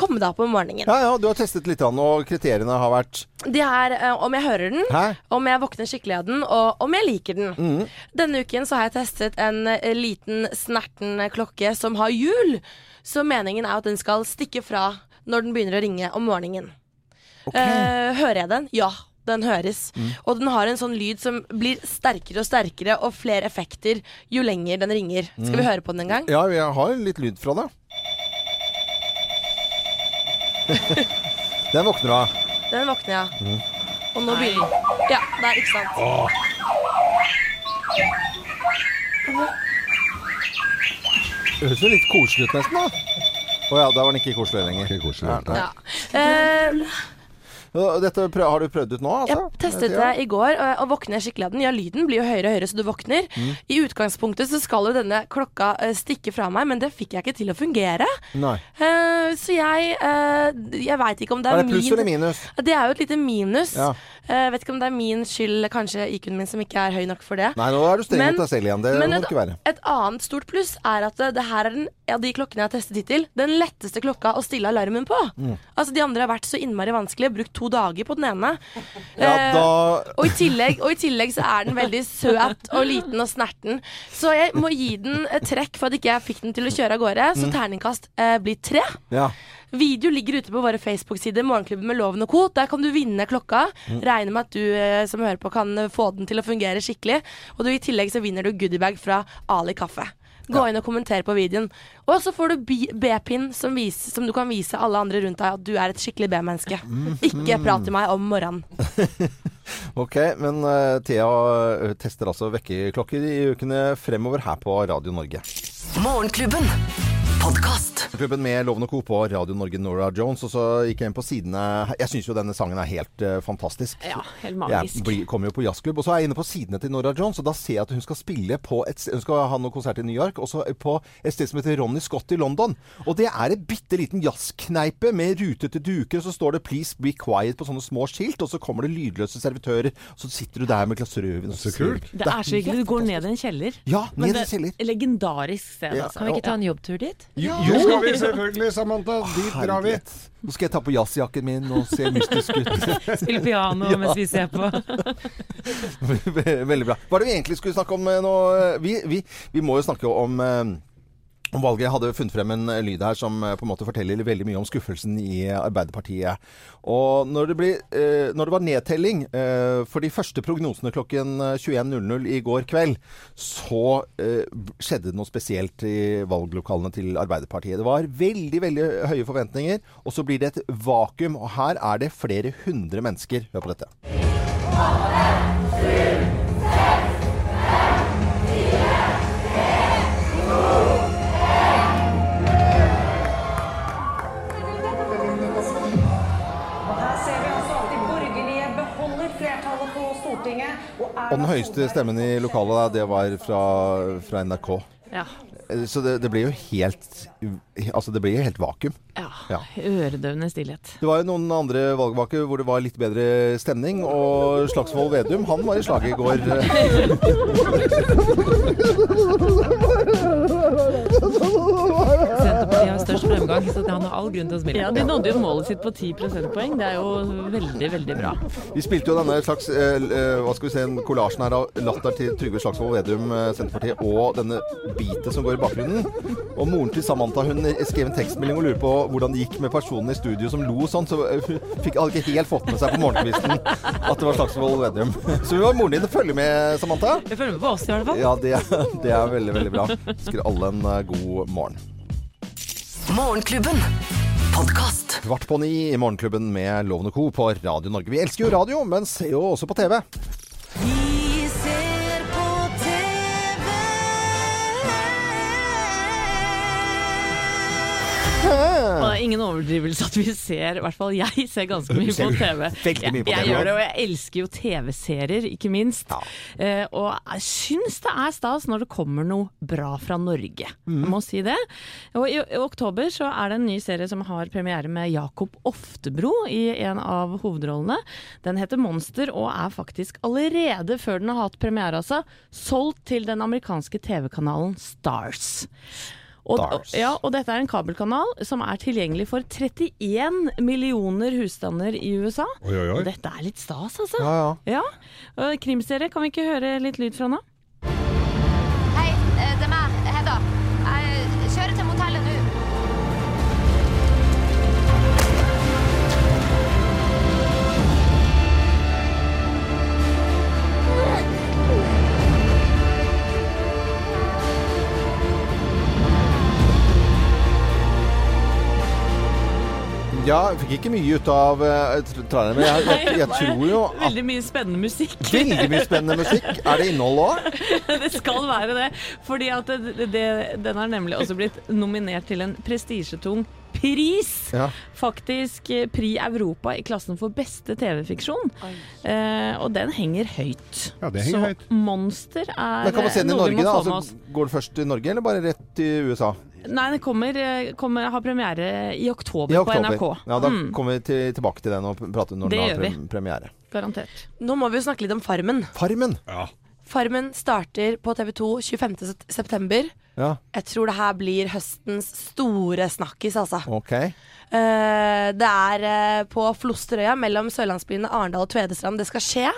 [SPEAKER 4] komme deg opp om morgenen.
[SPEAKER 1] Ja, ja, du har testet litt, an, og kriteriene har vært
[SPEAKER 4] Det er uh, om jeg hører den,
[SPEAKER 1] Hæ?
[SPEAKER 4] om jeg våkner skikkelig av den, og om jeg liker den.
[SPEAKER 1] Mm.
[SPEAKER 4] Denne uken så har jeg testet en eh, liten snerten klokke som har hjul. Så meningen er at den skal stikke fra når den begynner å ringe om morgenen. Eh, hører jeg den? Ja. Den høres.
[SPEAKER 1] Mm.
[SPEAKER 4] Og den har en sånn lyd som blir sterkere og sterkere, og flere effekter jo lenger den ringer. Skal vi
[SPEAKER 1] Mm.
[SPEAKER 4] høre på den en gang?
[SPEAKER 1] Ja, jeg har litt lyd fra det. Den våkner av.
[SPEAKER 4] Den våkner ja.
[SPEAKER 1] Mm.
[SPEAKER 4] Og nå begynner den. Ja, der, ikke sant.
[SPEAKER 1] Det høres jo litt koselig ut nesten, da. Å ja, da var den ikke koselig lenger.
[SPEAKER 3] Ikke koselig.
[SPEAKER 4] Ja. Eh,
[SPEAKER 1] Dette har du prøvd ut nå, altså?
[SPEAKER 4] Jeg testet det i går, og, våkner skikkelig av den. Ja, lyden blir jo høyere og høyere, så du våkner.
[SPEAKER 1] Mm.
[SPEAKER 4] I utgangspunktet så skal jo denne klokka eh, stikke fra meg, men det fikk jeg ikke til å fungere.
[SPEAKER 1] Nei.
[SPEAKER 4] Uh, så jeg uh, Jeg veit ikke om det er,
[SPEAKER 1] Er det pluss
[SPEAKER 4] min
[SPEAKER 1] eller minus?
[SPEAKER 4] Det er jo et lite minus.
[SPEAKER 1] Ja.
[SPEAKER 4] Uh, vet ikke om det er min skyld, kanskje IQ-en min som ikke er høy nok for det.
[SPEAKER 1] Nei, nå er du streng mot deg selv igjen. Det må det ikke være.
[SPEAKER 4] et annet stort pluss er at det, her er den, av de klokkene jeg har testet hittil, den letteste klokka å stille alarmen på.
[SPEAKER 1] Mm.
[SPEAKER 4] Altså De andre har vært så innmari vanskelig. Brukt to dager på den ene.
[SPEAKER 1] Ja,
[SPEAKER 4] Eh, og, i tillegg, og i tillegg så er den veldig søt og liten og snerten. Så jeg må gi den et trekk for at ikke jeg fikk den til å kjøre av gårde. Så
[SPEAKER 1] Mm.
[SPEAKER 4] terningkast eh, blir tre.
[SPEAKER 1] Ja.
[SPEAKER 4] Video ligger ute på våre Facebook-sider, Morgenklubben med Loven og Co. Der kan du vinne klokka.
[SPEAKER 1] Mm.
[SPEAKER 4] Regner med at du eh, som hører på kan eh, få den til å fungere skikkelig. Og du, i tillegg så vinner du goodiebag fra Ali Kaffe. Gå inn og kommenter på videoen. Og så får du B-pin som, som du kan vise alle andre rundt deg at du er et skikkelig B-menneske.
[SPEAKER 1] Mm.
[SPEAKER 4] Ikke prat til meg om morgenen.
[SPEAKER 1] Ok, men uh, Thea eh, tester altså vekkerklokker i ukene fremover her på Radio Norge.
[SPEAKER 6] Morgenklubben.
[SPEAKER 1] Klubben med Loven og Co. på Radio Norge Nora Jones. Og så gikk jeg inn på sidene Jeg syns jo denne sangen er helt uh, fantastisk.
[SPEAKER 2] Ja, helt magisk.
[SPEAKER 1] Jeg blir, kommer jo på jazzklubb, og så er jeg inne på sidene til Nora Jones, og da ser jeg at hun skal spille på et Hun skal ha noen konsert i New York, og så på et sted som heter Ronny Scott i London. Og det er en bitte liten jazzkneipe med rutete duker, og så står det 'Please be quiet' på sånne små skilt, og så kommer det lydløse servitører, og så sitter du der med et glass rødvin. og
[SPEAKER 3] Så kult.
[SPEAKER 2] Det er så hyggelig. Du går ned i en kjeller.
[SPEAKER 1] Ja, ned i en kjeller.
[SPEAKER 2] er Legendarisk sted,
[SPEAKER 1] Ja,
[SPEAKER 2] altså.
[SPEAKER 5] Kan vi ikke ta en jobbtur dit?
[SPEAKER 1] Jo,
[SPEAKER 3] Det skal vi selvfølgelig, Samantha. Dit drar vi.
[SPEAKER 1] Nå skal jeg ta på jazzjakken min og se mystisk ut.
[SPEAKER 5] Spille piano
[SPEAKER 1] Ja.
[SPEAKER 5] mens vi ser på.
[SPEAKER 1] Veldig bra. Hva er det vi egentlig skulle snakke om eh, nå? Vi, vi, vi må jo snakke om eh, om valget. Jeg hadde funnet frem en eh, lyd her som eh, på en måte forteller veldig mye om skuffelsen i Arbeiderpartiet. Og når det, ble, eh, når det var nedtelling eh, for de første prognosene klokken eh, 21.00 i går kveld, så eh, skjedde det noe spesielt i valglokalene til Arbeiderpartiet. Det var veldig, veldig høye forventninger, og så blir det et vakuum. Og her er det flere hundre mennesker. Hør på dette.
[SPEAKER 7] Og
[SPEAKER 1] høyeste stemmen i lokalet, det var fra, fra NRK.
[SPEAKER 2] Ja.
[SPEAKER 1] Så det, det blir jo helt Altså, det blir jo helt vakuum.
[SPEAKER 2] ja.
[SPEAKER 1] Ja.
[SPEAKER 2] Øredøvende stillhet.
[SPEAKER 1] Det var jo noen andre valgvaker hvor det var litt bedre stemning, og Slagsvold Vedum, han var i slaget i går.
[SPEAKER 5] Størst fremgang, så han har all grunn til å smile.
[SPEAKER 2] Ja, de nådde jo målet sitt på 10 prosentpoeng. Det er jo veldig, veldig bra.
[SPEAKER 1] Vi spilte jo denne slags eh, eh, hva skal vi se, kollasjen her av latter til Trygve Slagsvold Vedum, eh, Senterpartiet, og denne beatet som går i bakgrunnen. Og moren til Samantha hun skrev en tekstmelding og lurer på hvordan det gikk med personen i studio som lo sånn. Så eh, hun fikk hadde ikke helt fått med seg på morgenkvisten at det var Slagsvold Vedum. Så vi var moren din å følge med, Samantha.
[SPEAKER 5] Jeg følger med på oss i hvert fall.
[SPEAKER 1] Ja, det, det er veldig, veldig bra. Ønsker alle en god morgen.
[SPEAKER 6] Morgenklubben. Podkast.
[SPEAKER 1] Kvart på ni i Morgenklubben med Loven og Co. på Radio Norge. Vi elsker jo radio, men ser jo også på TV.
[SPEAKER 2] Og det er ingen overdrivelse at vi ser, i hvert fall jeg ser ganske mye på TV.
[SPEAKER 1] Veldig mye på
[SPEAKER 2] jeg, jeg gjør det, og jeg elsker jo TV-serier, ikke minst. Eh, og jeg syns det er stas når det kommer noe bra fra Norge.
[SPEAKER 1] Mm.
[SPEAKER 2] Jeg må si det. Og i, i oktober så er det en ny serie som har premiere med Jakob Oftebro i en av hovedrollene. Den heter Monster og er faktisk allerede, før den har hatt premiere, altså, solgt til den amerikanske TV-kanalen Stars. Og, ja, og dette er en kabelkanal som er tilgjengelig for 31 millioner husstander i USA.
[SPEAKER 3] Oi, oi, oi.
[SPEAKER 2] Og dette er litt stas, altså.
[SPEAKER 1] Ja, ja.
[SPEAKER 2] Ja. Krimserie, kan vi ikke høre litt lyd fra nå?
[SPEAKER 1] Ja, jeg fikk ikke mye ut av uh, traileren, men jeg, jeg, jeg tror jo at
[SPEAKER 2] Veldig mye spennende musikk.
[SPEAKER 1] Veldig mye spennende musikk. Er det innhold òg?
[SPEAKER 2] det skal være det. Fordi at det, det, den har nemlig også blitt nominert til en prestisjetung pris!
[SPEAKER 1] Ja.
[SPEAKER 2] Faktisk eh, Pri Europa i klassen for beste TV-fiksjon. Eh, og den henger høyt.
[SPEAKER 3] Ja, det henger
[SPEAKER 2] Så
[SPEAKER 3] høyt.
[SPEAKER 2] Monster er
[SPEAKER 1] Men kan man se den i
[SPEAKER 2] noe vi
[SPEAKER 1] Norge,
[SPEAKER 2] må
[SPEAKER 1] da?
[SPEAKER 2] få med
[SPEAKER 1] Altså, går det først til Norge, eller bare rett til USA?
[SPEAKER 2] Nei, den kommer, eh, kommer, har premiere i oktober,
[SPEAKER 1] I oktober.
[SPEAKER 2] på NRK.
[SPEAKER 1] Ja, da
[SPEAKER 2] Mm,
[SPEAKER 1] kommer vi til, tilbake til den og prater når
[SPEAKER 2] Det
[SPEAKER 1] den har
[SPEAKER 2] vi.
[SPEAKER 1] premiere.
[SPEAKER 2] garantert.
[SPEAKER 4] Nå må vi jo snakke litt om Farmen.
[SPEAKER 1] Farmen?
[SPEAKER 3] Ja.
[SPEAKER 4] Farmen starter på TV2 25. september.
[SPEAKER 1] Ja,
[SPEAKER 4] Jeg tror det her blir høstens store snakkis, altså.
[SPEAKER 1] Okay.
[SPEAKER 4] Uh, det er uh, på Flosterøya mellom sørlandsbyene Arendal og Tvedestrand det skal skje.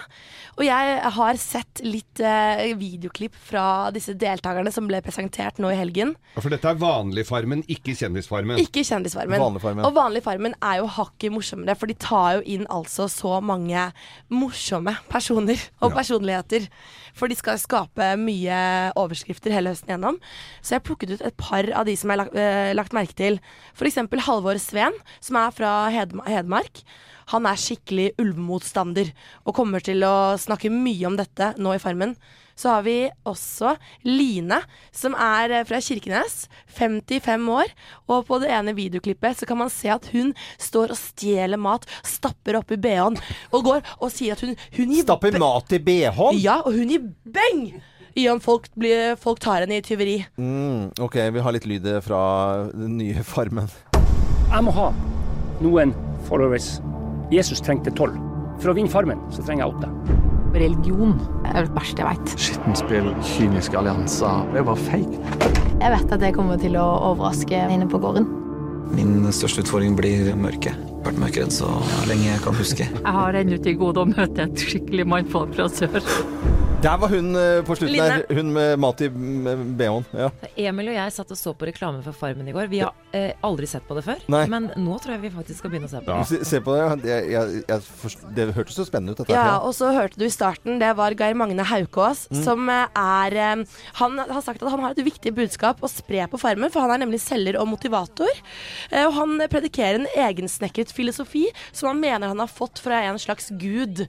[SPEAKER 4] Og jeg har sett litt uh, videoklipp fra disse deltakerne som ble presentert nå i helgen.
[SPEAKER 3] Ja, For dette er Vanligfarmen, ikke Kjendisfarmen.
[SPEAKER 4] Ikke Kjendisfarmen.
[SPEAKER 3] Vanlig
[SPEAKER 4] Og Vanligfarmen er jo hakket morsommere, for de tar jo inn altså så mange morsomme personer og personligheter. For de skal skape mye overskrifter hele høsten gjennom. Så jeg plukket ut et par av de som jeg har lagt, eh, lagt merke til. F.eks. Halvor Sveen, som er fra Hedma Hedmark. Han er skikkelig ulvemotstander og kommer til å snakke mye om dette nå i Farmen. Så har vi også Line, som er eh, fra Kirkenes. 55 år. Og på det ene videoklippet så kan man se at hun står og stjeler mat, stapper oppi bh-en og går og sier at hun, hun gir
[SPEAKER 1] Stapper mat i bh-en?
[SPEAKER 4] Ja, og hun gir beng i om folk, blir, folk tar henne i tyveri.
[SPEAKER 1] Mm, ok, vi har litt lyd fra den nye Farmen.
[SPEAKER 15] Jeg må ha noen followers. Jesus trengte tolv. For å vinne Farmen så trenger jeg åtte.
[SPEAKER 16] Religion er det verste jeg veit.
[SPEAKER 17] Skittenspill, kyniske allianser. Det er jo bare fake.
[SPEAKER 16] Jeg vet at jeg kommer til å overraske inne på gården.
[SPEAKER 17] Min største utfordring blir mørket. Vært mørkeredd så lenge jeg kan huske.
[SPEAKER 18] Jeg har ennå til gode å møte et skikkelig mannfolk fra sør.
[SPEAKER 1] Der var hun eh, på slutten
[SPEAKER 5] Line.
[SPEAKER 1] der. Hun med mat i bh-en. Ja.
[SPEAKER 5] Emil og jeg satt og så på reklame for Farmen i går. Vi har eh, aldri sett på det før,
[SPEAKER 1] Nei.
[SPEAKER 5] men nå tror jeg vi faktisk skal begynne å se på det.
[SPEAKER 1] Se, se på det. jeg, jeg, jeg, det hørtes så spennende ut, dette.
[SPEAKER 4] Ja, og så hørte du i starten, det var Geir Magne Haukås,
[SPEAKER 1] Mm.
[SPEAKER 4] som eh, er eh, Han har sagt at han har et viktig budskap å spre på Farmen, for han er nemlig selger og motivator. Og han predikerer en egensnekret filosofi som han mener han har fått fra en slags gud.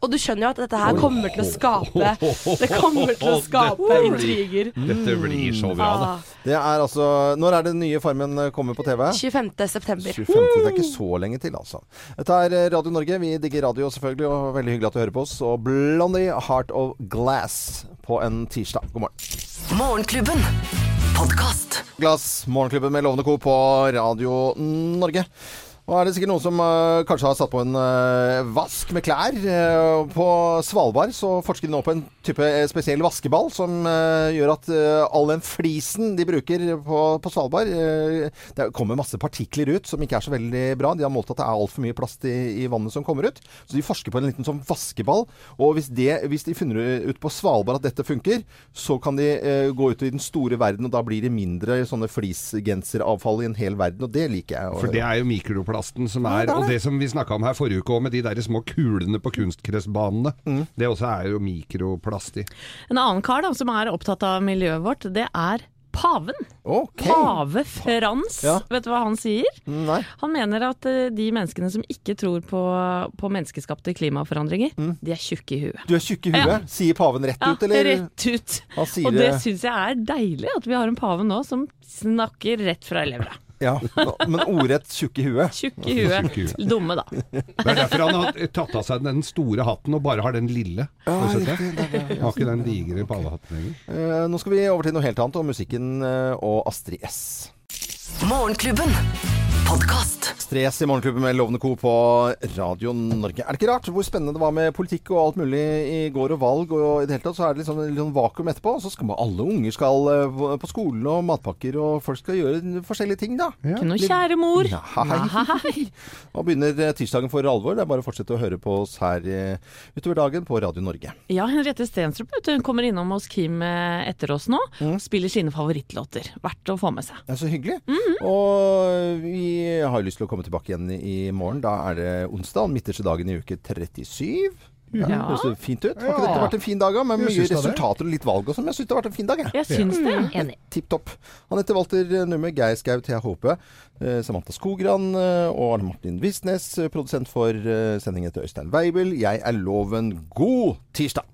[SPEAKER 4] Og du skjønner jo at dette her kommer til å skape Det kommer til å skape intriger.
[SPEAKER 3] Dette blir så bra.
[SPEAKER 4] Ah,
[SPEAKER 1] Det er altså Når er det den nye Farmen eh, kommer på TV?
[SPEAKER 4] 25. september.
[SPEAKER 1] 25. Det er ikke så lenge til, altså. Dette er eh, Radio Norge. Vi digger radio selvfølgelig, og veldig hyggelig at du hører på oss. Og Blondie Heart of Glass på en tirsdag. God morgen.
[SPEAKER 6] Morgenklubben. Podcast.
[SPEAKER 1] Glass, Morgenklubben med Lovende Co. på Radio Norge. Nå er det sikkert noen som uh, kanskje har satt på en uh, vask med klær. Uh, på Svalbard så forsker de nå på en type spesiell vaskeball som gjør at all den flisen de bruker på, på Svalbard Det kommer masse partikler ut som ikke er så veldig bra. De har målt at det er altfor mye plast i, i vannet som kommer ut. Så de forsker på en liten sånn vaskeball. Og hvis, det, hvis de finner ut på Svalbard at dette funker, så kan de gå ut i den store verden, og da blir det mindre sånne flisgenseravfall i en hel verden. Og det liker jeg.
[SPEAKER 3] For det er jo mikroplasten som
[SPEAKER 1] Ja,
[SPEAKER 3] er
[SPEAKER 1] det
[SPEAKER 3] Og
[SPEAKER 1] det.
[SPEAKER 3] som vi snakka om her forrige uke òg, med de der små kulene på kunstgressbanene.
[SPEAKER 1] Mm.
[SPEAKER 3] Det også er jo mikroplast i.
[SPEAKER 2] En annen kar da, som er opptatt av miljøet vårt, det er paven.
[SPEAKER 1] Okay.
[SPEAKER 2] Pave Frans.
[SPEAKER 1] Ja.
[SPEAKER 2] Vet du hva han sier?
[SPEAKER 1] Nei.
[SPEAKER 2] Han mener at eh, de menneskene som ikke tror på, på menneskeskapte klimaforandringer, de er tjukke i huet.
[SPEAKER 1] Du er tjukk i huet?
[SPEAKER 2] Ja.
[SPEAKER 1] Sier paven rett ut, eller?
[SPEAKER 2] rett ut. Og det
[SPEAKER 1] det-
[SPEAKER 2] syns jeg er deilig, at vi har en pave nå som snakker rett fra levra.
[SPEAKER 1] Ja, men ordrett tjukk i huet.
[SPEAKER 2] Tjukk i huet. Dumme, da.
[SPEAKER 3] Det er derfor han har tatt av seg den store hatten og bare har den lille. Har det? Har ikke den digre ballehatten lenger.
[SPEAKER 1] Uh, nå skal vi over til noe helt annet, og musikken eh, og Astrid S.
[SPEAKER 6] Morgenklubben. Podkast.
[SPEAKER 1] Stress i Morgenklubben med Lovende Co. på Radio Norge. Er det ikke rart hvor spennende det var med politikk og alt mulig i går og valg, og i det hele tatt så er det liksom litt sånn vakuum etterpå. Og så skal man, alle unger skal eh, på- skolen og matpakker, og folk skal gjøre forskjellige ting, da.
[SPEAKER 2] Ikke noe kjære mor.
[SPEAKER 1] Nei.
[SPEAKER 2] Nei.
[SPEAKER 1] Nå begynner eh, tirsdagen for alvor. Det er bare å fortsette å høre på oss her eh, utover dagen på Radio Norge.
[SPEAKER 2] Ja, Henriette Stenstrup hun kommer innom hos Kim etter oss nå. Spiller sine favorittlåter. Verdt å få med seg.
[SPEAKER 1] Det er så hyggelig. Og vi har lyst til å komme tilbake igjen i morgen. Da er det onsdag, midterste dagen i uke 37. Ja, det fint ut? Har ikke dette vært en fin dag, da? Med mye
[SPEAKER 3] er
[SPEAKER 1] resultater og litt valg og sånn. Men jeg syns det har vært en fin dag, jeg.
[SPEAKER 2] Jeg syns det.
[SPEAKER 5] Mm, Enig.
[SPEAKER 1] Tipp topp. Anette Walter Numme, Geir Skau, Thea Håpe, eh, Samantha Skogran eh, og Arne Martin Visnes, eh, produsent for sendingen til Øystein Weibel. Jeg er Loven. God tirsdag!